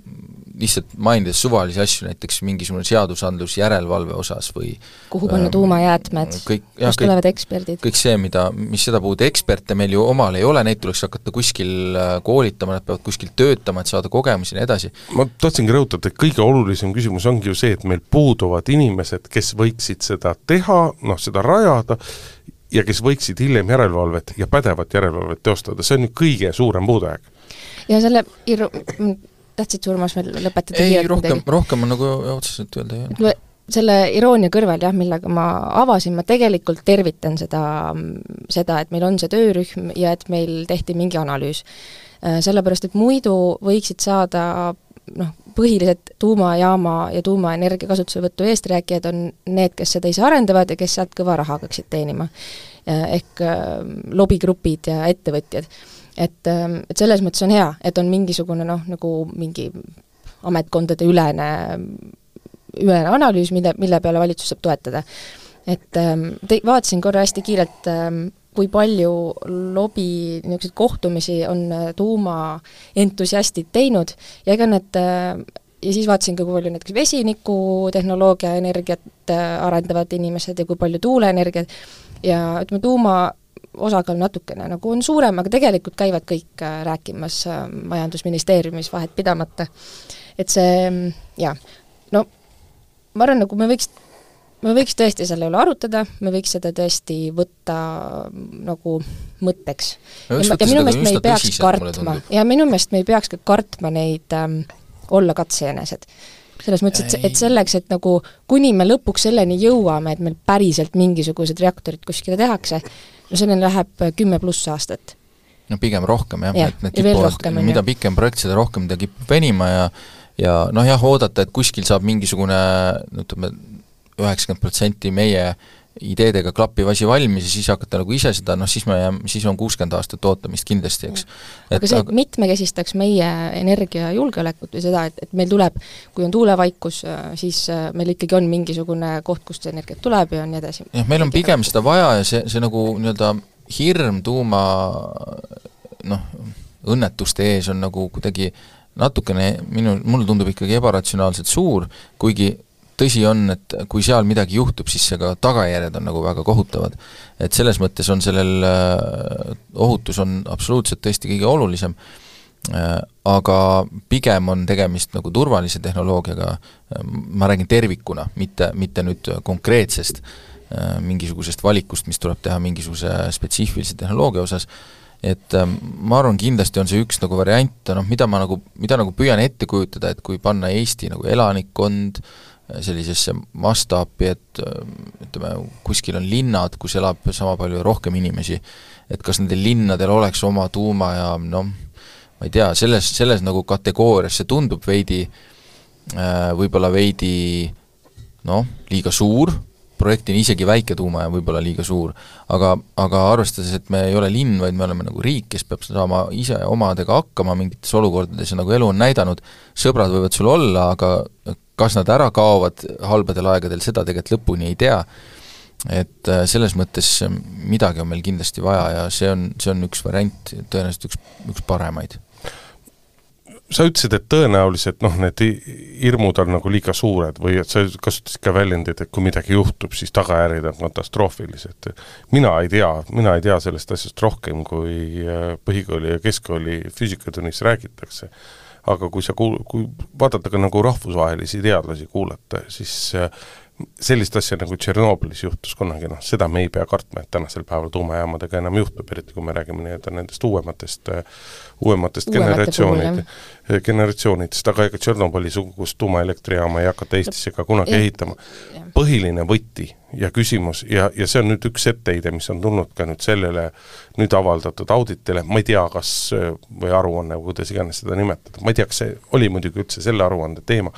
[SPEAKER 4] lihtsalt mainides suvalisi asju, näiteks mingisugune seadusandlus järelevalve osas või
[SPEAKER 2] kuhu panna äh, tuumajäätmed, kust tulevad eksperdid?
[SPEAKER 4] kõik see, mida, mis seda puudu, eksperte meil ju omal ei ole, neid tuleks hakata kuskil koolitama, nad peavad kuskil töötama, et saada kogemusi ja nii edasi.
[SPEAKER 3] ma tahtsingi rõhutada, et kõige olulisem küsimus ongi ju see, et meil puuduvad inimesed, kes võiksid seda teha, noh, seda rajada, ja kes võiksid hiljem järelevalvet ja pädevat järelevalvet teostada, see on ju kõige suurem puudujääk.
[SPEAKER 2] ja selle ir-, tahtsid sa, Urmas, veel lõpetada?
[SPEAKER 4] ei, rohkem, rohkem on nagu otseselt öelda ei
[SPEAKER 2] ole. selle iroonia kõrval jah, millega ma avasin, ma tegelikult tervitan seda, seda, et meil on see töörühm ja et meil tehti mingi analüüs. sellepärast, et muidu võiksid saada noh, põhilised tuumajaama ja tuumaenergia kasutuselevõtu eesträäkijad on need, kes seda ise arendavad ja kes sealt kõva raha hakkaksid teenima. ehk lobigrupid ja ettevõtjad et, et selles mõttes on hea, et on mingisugune noh, nagu mingi ametkondade ülene, ülene analüüs, mille, mille peale valitsus saab toetada. et ähm, te-, vaatasin korra hästi kiirelt ähm, kui palju lobi niisuguseid kohtumisi on äh, tuumaentusiastid teinud ja ega need äh, ja siis vaatasin ka, kui palju näiteks vesinikutehnoloogia energiat äh, arendavad inimesed ja kui palju tuuleenergiat ja ütleme, tuuma osakaal natukene nagu on suurem, aga tegelikult käivad kõik rääkimas Majandusministeeriumis vahet pidamata. et see jaa, no ma arvan, nagu me võiks me võiks tõesti selle üle arutada, me võiks seda tõesti võtta nagu mõtteks. ja, ja minu meelest me ei peaks kartma, ja minu meelest me ei peaks ka kartma neid ähm, olla katsejänesed. selles mõttes, et, et selleks, et nagu kuni me lõpuks selleni jõuame, et meil päriselt mingisugused reaktorid kuskile tehakse, no selleni läheb kümme pluss aastat.
[SPEAKER 4] No pigem rohkem jah ja,, et need kipuvad, mida pikem projekt, seda rohkem ta kipub venima ja ja noh jah, oodata, et kuskil saab mingisugune ütleme, üheksakümmend protsenti meie ideedega klappiv asi valmis ja siis hakata nagu ise seda, noh siis me jääme, siis on kuuskümmend aastat ootamist kindlasti, eks.
[SPEAKER 2] aga see aga... mitmekesistaks meie energiajulgeolekut või seda, et, et meil tuleb, kui on tuulevaikus, siis äh, meil ikkagi on mingisugune koht, kust energiat tuleb ja nii edasi.
[SPEAKER 4] jah, meil on pigem seda vaja ja see, see nagu nii-öelda hirm tuuma noh, õnnetuste ees on nagu kuidagi natukene minu, mulle tundub ikkagi ebaratsionaalselt suur, kuigi tõsi on, et kui seal midagi juhtub, siis see ka tagajärjed on nagu väga kohutavad. et selles mõttes on sellel, äh, ohutus on absoluutselt tõesti kõige olulisem, äh, aga pigem on tegemist nagu turvalise tehnoloogiaga, äh, ma räägin tervikuna, mitte, mitte nüüd konkreetsest mingisugusest valikust, mis tuleb teha mingisuguse spetsiifilise tehnoloogia osas, et ma arvan, kindlasti on see üks nagu variant, noh mida ma nagu, mida nagu püüan ette kujutada, et kui panna Eesti nagu elanikkond äh, sellisesse mastaapi, et ütleme, kuskil on linnad, kus elab sama palju rohkem inimesi, et kas nendel linnadel oleks oma tuumajaam, noh, ma ei tea, selles, selles nagu kategoorias see tundub veidi, äh, võib-olla veidi noh, liiga suur, projektina isegi väike tuumajaam võib olla liiga suur, aga, aga arvestades, et me ei ole linn, vaid me oleme nagu riik, kes peab saama ise omadega hakkama mingites olukordades ja nagu elu on näidanud, sõbrad võivad sul olla, aga kas nad ära kaovad halbadel aegadel, seda tegelikult lõpuni ei tea, et äh, selles mõttes midagi on meil kindlasti vaja ja see on, see on üks variant, tõenäoliselt üks, üks paremaid.
[SPEAKER 3] sa ütlesid, et tõenäoliselt noh, need hirmud on nagu liiga suured või et sa kasutasid ka väljendit, et kui midagi juhtub, siis tagajärjed on katastroofilised. mina ei tea, mina ei tea sellest asjast rohkem, kui äh, põhikooli ja keskkooli füüsikatunnis räägitakse aga kui sa kuul-, kui vaadata ka nagu rahvusvahelisi teadlasi, kuulata, siis sellist asja nagu Tšernobõlis juhtus kunagi, noh, seda me ei pea kartma, et tänasel päeval tuumajaamadega enam juhtub, eriti kui me räägime nii-öelda nendest uuematest, uuematest generatsioonid, generatsioonidest, aga ega Tšernobõli-sugust tuumaelektrijaama ei hakata Eestisse ka kunagi ja. ehitama. põhiline võti ja küsimus ja, ja see on nüüd üks etteheide, mis on tulnud ka nüüd sellele nüüd avaldatud auditile, ma ei tea, kas, või aruanne, kuidas iganes seda nimetada, ma ei tea, kas see oli muidugi üldse selle aruande teema,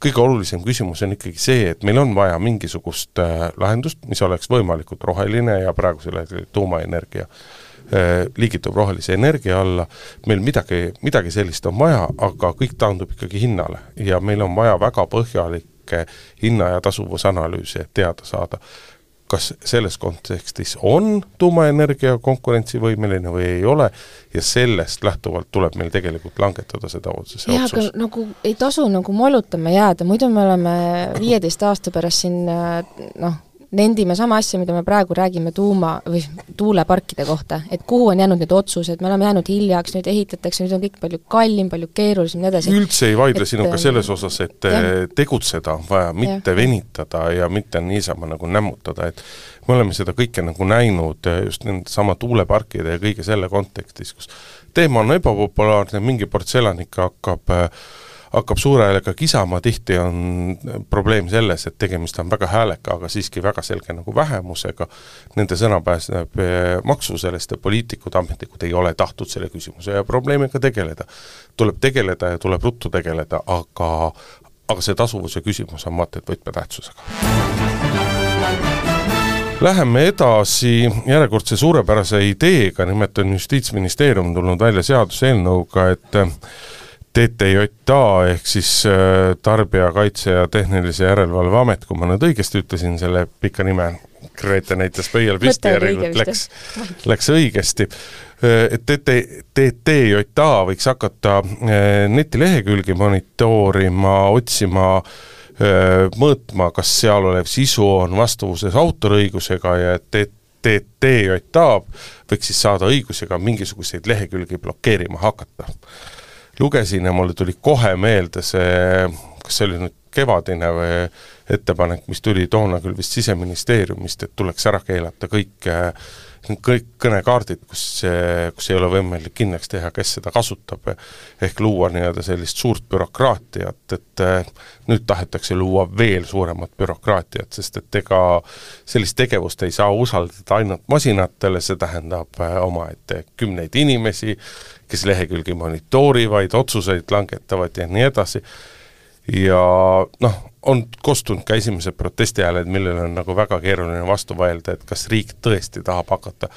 [SPEAKER 3] kõige olulisem küsimus on ikkagi see, et meil on vaja mingisugust äh, lahendust, mis oleks võimalikult roheline ja praegusel hetkel tuumaenergia äh, liigitub rohelise energia alla, meil midagi, midagi sellist on vaja, aga kõik taandub ikkagi hinnale. Ja meil on vaja väga põhjalikke hinna- ja tasuvusanalüüse, et teada saada, kas selles kontekstis on tuumaenergia konkurentsivõimeline või ei ole ja sellest lähtuvalt tuleb meil tegelikult langetada seda otsuse
[SPEAKER 2] jah, aga nagu ei tasu nagu mollutama jääda, muidu me oleme viieteist aasta pärast siin noh, nendime sama asja, mida me praegu räägime tuuma või tuuleparkide kohta, et kuhu on jäänud need otsused, me oleme jäänud hiljaks, nüüd ehitatakse, nüüd on kõik palju kallim, palju keerulisem nii edasi.
[SPEAKER 3] üldse ei vaidle et, sinuga selles osas, et jah. tegutseda on vaja, mitte ja. venitada ja mitte niisama nagu nämmutada, et me oleme seda kõike nagu näinud just nendesama tuuleparkide ja kõige selle kontekstis, kus teema on ebapopulaarne, mingi ports elanikke hakkab äh, hakkab suure häälega kisama, tihti on probleem selles, et tegemist on väga hääleka, aga siiski väga selge nagu vähemusega, nende sõna pääseb eh, maksu sellest ja poliitikud, ametnikud ei ole tahtnud selle küsimuse ja probleemiga tegeleda. tuleb tegeleda ja tuleb ruttu tegeleda, aga aga see tasuvuse küsimus on vaata et võtmetähtsusega. Läheme edasi järjekordse suurepärase ideega, nimelt on Justiitsministeerium tulnud välja seaduseelnõuga, et TTJA ehk siis äh, Tarbijakaitse ja Tehnilise Järelevalve Amet, kui ma nüüd õigesti ütlesin selle pika nime, Grete näitas pöial püsti, järelikult läks, läks õigesti. Äh, et TT, TTJA võiks hakata äh, netilehekülgi monitoorima, otsima, mõõtma, kas seal olev sisu on vastavuses autoriõigusega ja et TTJA võiks siis saada õiguse ka mingisuguseid lehekülgi blokeerima hakata lugesin ja mulle tuli kohe meelde see, kas see oli nüüd kevadine või ettepanek, mis tuli toona küll vist Siseministeeriumist, et tuleks ära keelata kõik, kõik kõnekaardid, kus, kus ei ole võimalik kindlaks teha, kes seda kasutab, ehk luua nii-öelda sellist suurt bürokraatiat, et nüüd tahetakse luua veel suuremat bürokraatiat, sest et ega sellist tegevust ei saa usaldada ainult masinatele, see tähendab omaette kümneid inimesi, kes lehekülgi monitoorivad, otsuseid langetavad ja nii edasi, ja noh, on kostunud ka esimesed protestihääled, millele on nagu väga keeruline vastu vaielda, et kas riik tõesti tahab hakata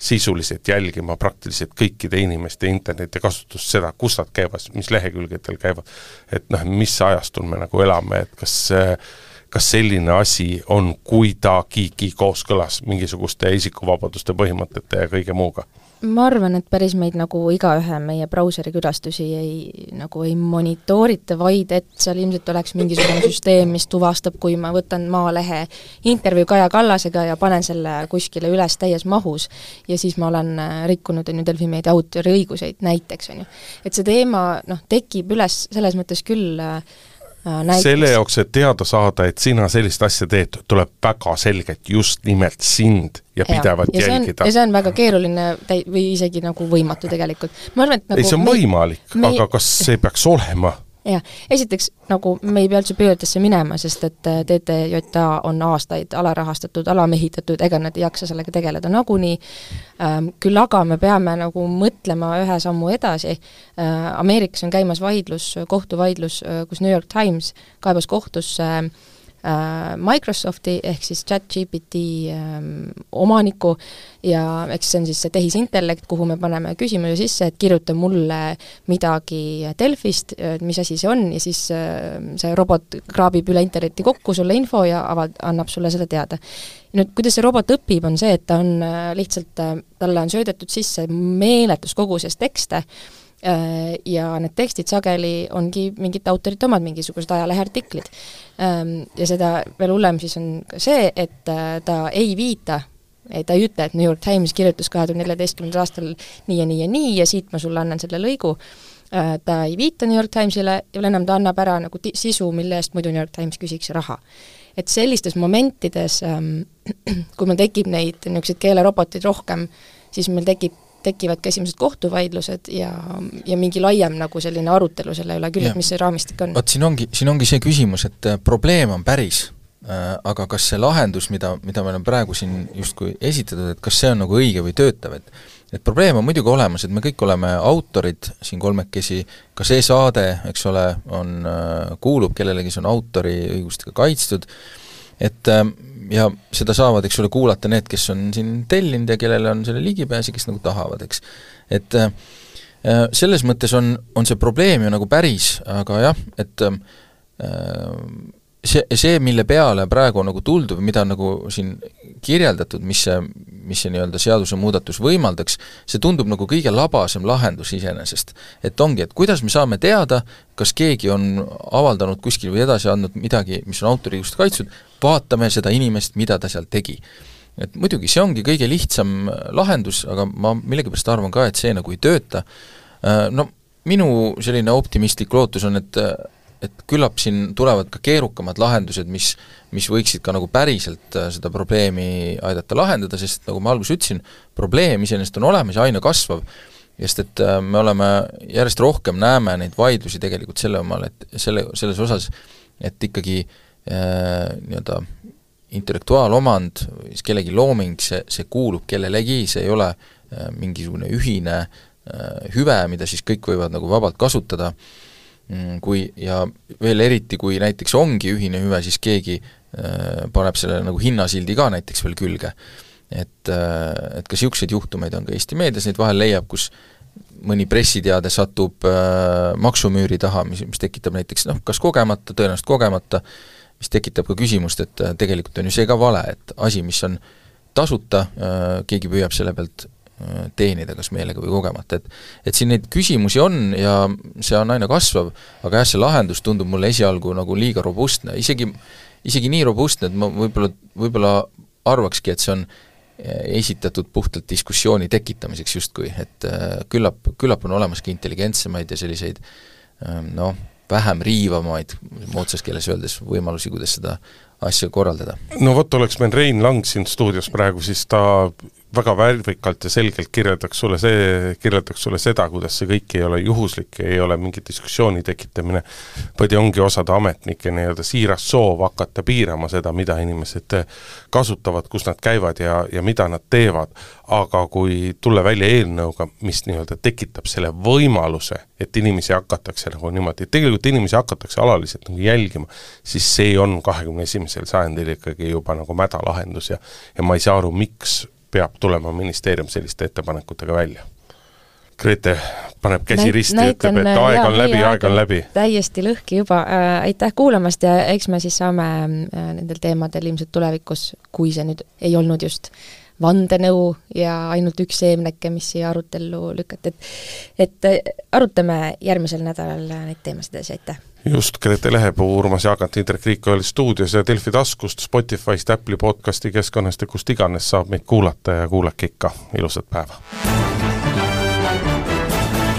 [SPEAKER 3] sisuliselt jälgima praktiliselt kõikide inimeste internetikasutust, seda, kus nad käivad, mis lehekülgedel käivad, et noh, mis ajastul me nagu elame, et kas kas selline asi on kuidagigi kooskõlas mingisuguste isikuvabaduste põhimõtete ja kõige muuga
[SPEAKER 2] ma arvan, et päris meid nagu igaühe meie brauseri külastusi ei, nagu ei monitoorita, vaid et seal ilmselt oleks mingisugune süsteem, mis tuvastab, kui ma võtan Maalehe intervjuu Kaja Kallasega ja panen selle kuskile üles täies mahus ja siis ma olen äh, rikkunud, on ju, Delfi meedia autoriõiguseid näiteks, on ju. et see teema noh, tekib üles selles mõttes küll äh,
[SPEAKER 3] Äh, näiteks. selle jaoks, et teada saada, et sina sellist asja teed, tuleb väga selgelt just nimelt sind ja, ja pidevalt ja jälgida.
[SPEAKER 2] ja see on väga keeruline täi-, või isegi nagu võimatu tegelikult. ma arvan, et nagu
[SPEAKER 3] ei, see on me, võimalik, aga kas see peaks olema?
[SPEAKER 2] Jah, esiteks nagu me ei pea üldse pöördesse minema, sest et äh, TTJA on aastaid alarahastatud, alamehitatud, ega nad ei jaksa sellega tegeleda nagunii. Ähm,, küll aga me peame nagu mõtlema ühe sammu edasi. Äh,, Ameerikas on käimas vaidlus, kohtuvaidlus, äh, kus New York Times kaebas kohtusse äh, Microsofti ehk siis chat-GPT ähm, omaniku ja eks see on siis see tehisintellekt, kuhu me paneme küsimuse sisse, et kirjuta mulle midagi Delfist, mis asi see on, ja siis äh, see robot kraabib üle interneti kokku sulle info ja avad-, annab sulle seda teada. nüüd, kuidas see robot õpib, on see, et ta on äh, lihtsalt, talle on söödetud sisse meeletus koguses tekste, Äh, ja need tekstid sageli ongi mingite autorite omad, mingisugused ajaleheartiklid. Ähm, ja seda veel hullem siis on ka see, et äh, ta ei viita ta ei ütle, et New York Times kirjutas kahe tuhande neljateistkümnendal aastal nii ja nii ja nii ja siit ma sulle annan selle lõigu, äh, ta ei viita New York Timesile ja veel enam, ta annab ära nagu sisu, mille eest muidu New York Times küsiks raha. et sellistes momentides, ähm, *clears throat* kui meil tekib neid niisuguseid keeleroboteid rohkem, siis meil tekib tekivad ka esimesed kohtuvaidlused ja, ja mingi laiem nagu selline arutelu selle üle küll, et mis see raamistik on.
[SPEAKER 4] vot siin ongi, siin ongi see küsimus, et äh, probleem on päris äh,, aga kas see lahendus, mida, mida me oleme praegu siin justkui esitatud, et kas see on nagu õige või töötav, et et probleem on muidugi olemas, et me kõik oleme autorid siin kolmekesi, ka see saade, eks ole, on äh,, kuulub kellelegi, see on autoriõigustega kaitstud, et ja seda saavad, eks ole, kuulata need, kes on siin tellinud ja kellel on selle ligipääs ja kes nagu tahavad, eks. et äh, selles mõttes on, on see probleem ju nagu päris, aga jah, et äh, see, see, mille peale praegu nagu tuldud või mida nagu siin kirjeldatud, mis see, mis see nii-öelda seadusemuudatus võimaldaks, see tundub nagu kõige labasem lahendus iseenesest. et ongi, et kuidas me saame teada, kas keegi on avaldanud kuskil või edasi andnud midagi, mis on autoriõigust kaitstud, vaatame seda inimest, mida ta seal tegi. et muidugi, see ongi kõige lihtsam lahendus, aga ma millegipärast arvan ka, et see nagu ei tööta, no minu selline optimistlik lootus on, et et küllap siin tulevad ka keerukamad lahendused, mis, mis võiksid ka nagu päriselt äh, seda probleemi aidata lahendada, sest nagu ma alguses ütlesin, probleem iseenesest on olemas ja aina kasvav, sest et äh, me oleme, järjest rohkem näeme neid vaidlusi tegelikult selle omal, et selle, selles osas, et ikkagi äh, nii-öelda intellektuaalomand, siis kellegi looming, see, see kuulub kellelegi, see ei ole äh, mingisugune ühine äh, hüve, mida siis kõik võivad nagu vabalt kasutada. äh,, kui ja veel eriti, kui näiteks ongi ühine hüve, siis keegi äh, paneb sellele nagu hinnasildi ka näiteks veel külge. et, äh, et ka niisuguseid juhtumeid on ka Eesti meedias, neid vahel leiab, kus mõni pressiteade satub äh, maksumüüri taha, mis, mis tekitab näiteks noh, kas kogemata, tõenäoliselt kogemata, mis tekitab ka küsimust, et äh, tegelikult on ju see ka vale, et asi, mis on tasuta äh,, keegi püüab selle pealt teenida kas meelega või kogemata, et et siin neid küsimusi on ja see on aina kasvav, aga jah, see lahendus tundub mulle esialgu nagu liiga robustne, isegi isegi nii robustne, et ma võib-olla, võib-olla arvakski, et see on esitatud puhtalt diskussiooni tekitamiseks justkui, et äh, küllap, küllap on olemas ka intelligentsemaid ja selliseid ähm, noh, vähem riivamaid, moodsas keeles öeldes, võimalusi, kuidas seda asja korraldada.
[SPEAKER 3] no vot, oleks meil Rein Lang siin stuudios praegu, siis ta väga värvikalt ja selgelt kirjeldaks sulle see, kirjeldaks sulle seda, kuidas see kõik ei ole juhuslik, ei ole mingi diskussiooni tekitamine, vaid ongi osade ametnike nii-öelda siiras soov hakata piirama seda, mida inimesed kasutavad, kus nad käivad ja, ja mida nad teevad. aga kui tulla välja eelnõuga, mis nii-öelda tekitab selle võimaluse, et inimesi hakatakse nagu niimoodi, tegelikult inimesi hakatakse alaliselt nagu jälgima, siis see on kahekümne esimesel sajandil ikkagi juba nagu mädalahendus ja ja ma ei saa aru, miks peab tulema ministeerium selliste ettepanekutega välja. Grete paneb käsi Näit, risti ja ütleb, et aeg on läbi, aeg on läbi.
[SPEAKER 2] täiesti lõhki juba äh,, aitäh kuulamast ja eks me siis saame äh, nendel teemadel ilmselt tulevikus, kui see nüüd ei olnud just vandenõu ja ainult üks seemneke, mis siia arutellu lükati, et et äh, arutame järgmisel nädalal neid teemasid edasi, aitäh!
[SPEAKER 3] Just, Grete Lehepuu, Urmas Jaagant, Indrek Riik oli stuudios ja Delfi taskust, Spotify'st, Apple'i podcasti keskkonnast ja kust iganes saab meid kuulata ja kuulake ikka, ilusat päeva!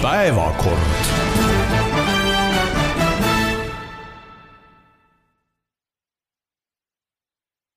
[SPEAKER 3] päevakord